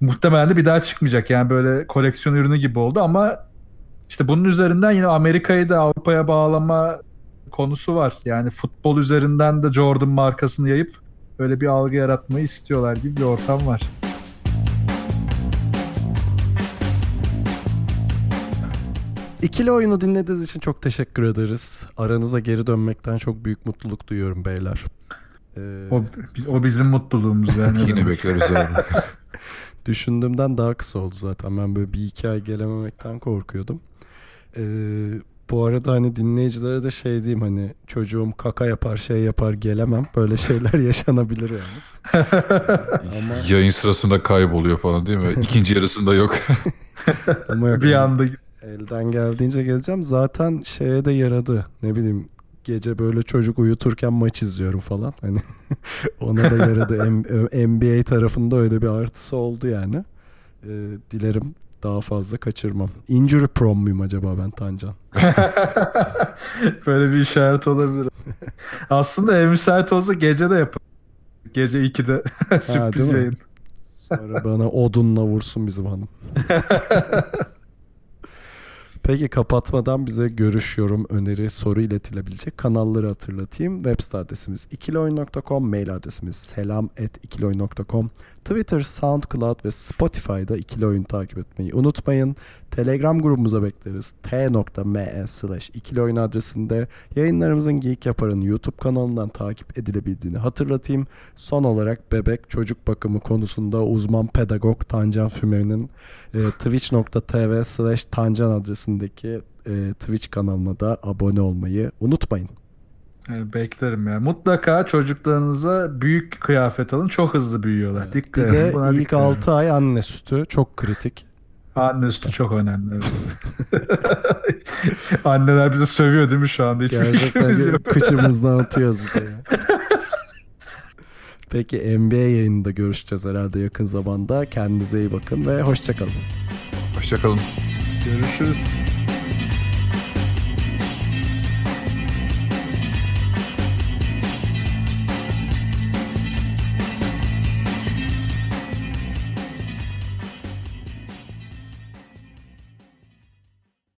S3: Muhtemelen de bir daha çıkmayacak. Yani böyle koleksiyon ürünü gibi oldu ama işte bunun üzerinden yine Amerika'yı da Avrupa'ya bağlama konusu var. Yani futbol üzerinden de Jordan markasını yayıp öyle bir algı yaratmayı istiyorlar gibi bir ortam var.
S1: İkili oyunu dinlediğiniz için çok teşekkür ederiz. Aranıza geri dönmekten çok büyük mutluluk duyuyorum beyler.
S3: Ee... O, o bizim mutluluğumuz yani. <laughs>
S2: Yine bekleriz abi. <laughs>
S1: Düşündüğümden daha kısa oldu zaten. Ben böyle bir iki ay gelememekten korkuyordum. Ee, bu arada hani dinleyicilere de şey diyeyim hani çocuğum kaka yapar şey yapar gelemem. Böyle şeyler <laughs> yaşanabilir yani. <laughs> ama,
S2: Yayın sırasında kayboluyor falan değil mi? İkinci yarısında yok. <laughs>
S1: ama yok.
S3: bir anda
S1: Elden geldiğince geleceğim. Zaten şeye de yaradı. Ne bileyim gece böyle çocuk uyuturken maç izliyorum falan. Hani ona da yaradı. M- NBA tarafında öyle bir artısı oldu yani. Ee, dilerim daha fazla kaçırmam. Injury prone muyum acaba ben Tancan? <laughs>
S3: böyle bir işaret olabilir. Aslında ev müsait olsa gece de yapar. Gece 2'de <laughs> sürpriz
S1: mi?
S3: yayın.
S1: Sonra bana odunla vursun bizim hanım. <laughs> Peki kapatmadan bize görüş, yorum, öneri, soru iletilebilecek kanalları hatırlatayım. Web site adresimiz ikiloyun.com, mail adresimiz selam.ikiloyun.com, Twitter, SoundCloud ve Spotify'da ikili oyun takip etmeyi unutmayın. Telegram grubumuza bekleriz. t.me slash ikili adresinde yayınlarımızın Geek Yapar'ın YouTube kanalından takip edilebildiğini hatırlatayım. Son olarak bebek çocuk bakımı konusunda uzman pedagog Tancan Füme'nin e, twitch.tv slash tancan adresindeki e, Twitch kanalına da abone olmayı unutmayın.
S3: Yani beklerim ya. Mutlaka çocuklarınıza büyük kıyafet alın. Çok hızlı büyüyorlar.
S1: Bir
S3: Dikkat edin.
S1: de
S3: Buna
S1: ilk
S3: dikkat edin.
S1: 6 ay anne sütü çok kritik.
S3: Anne sütü çok önemli. evet. <laughs> Anneler bizi sövüyor değil mi şu anda? Hiçbir
S1: Gerçekten
S3: yok. <laughs>
S1: kıçımızdan atıyoruz bir de ya. Peki NBA yayınında görüşeceğiz herhalde yakın zamanda. Kendinize iyi bakın ve hoşçakalın.
S2: Hoşçakalın.
S3: Görüşürüz.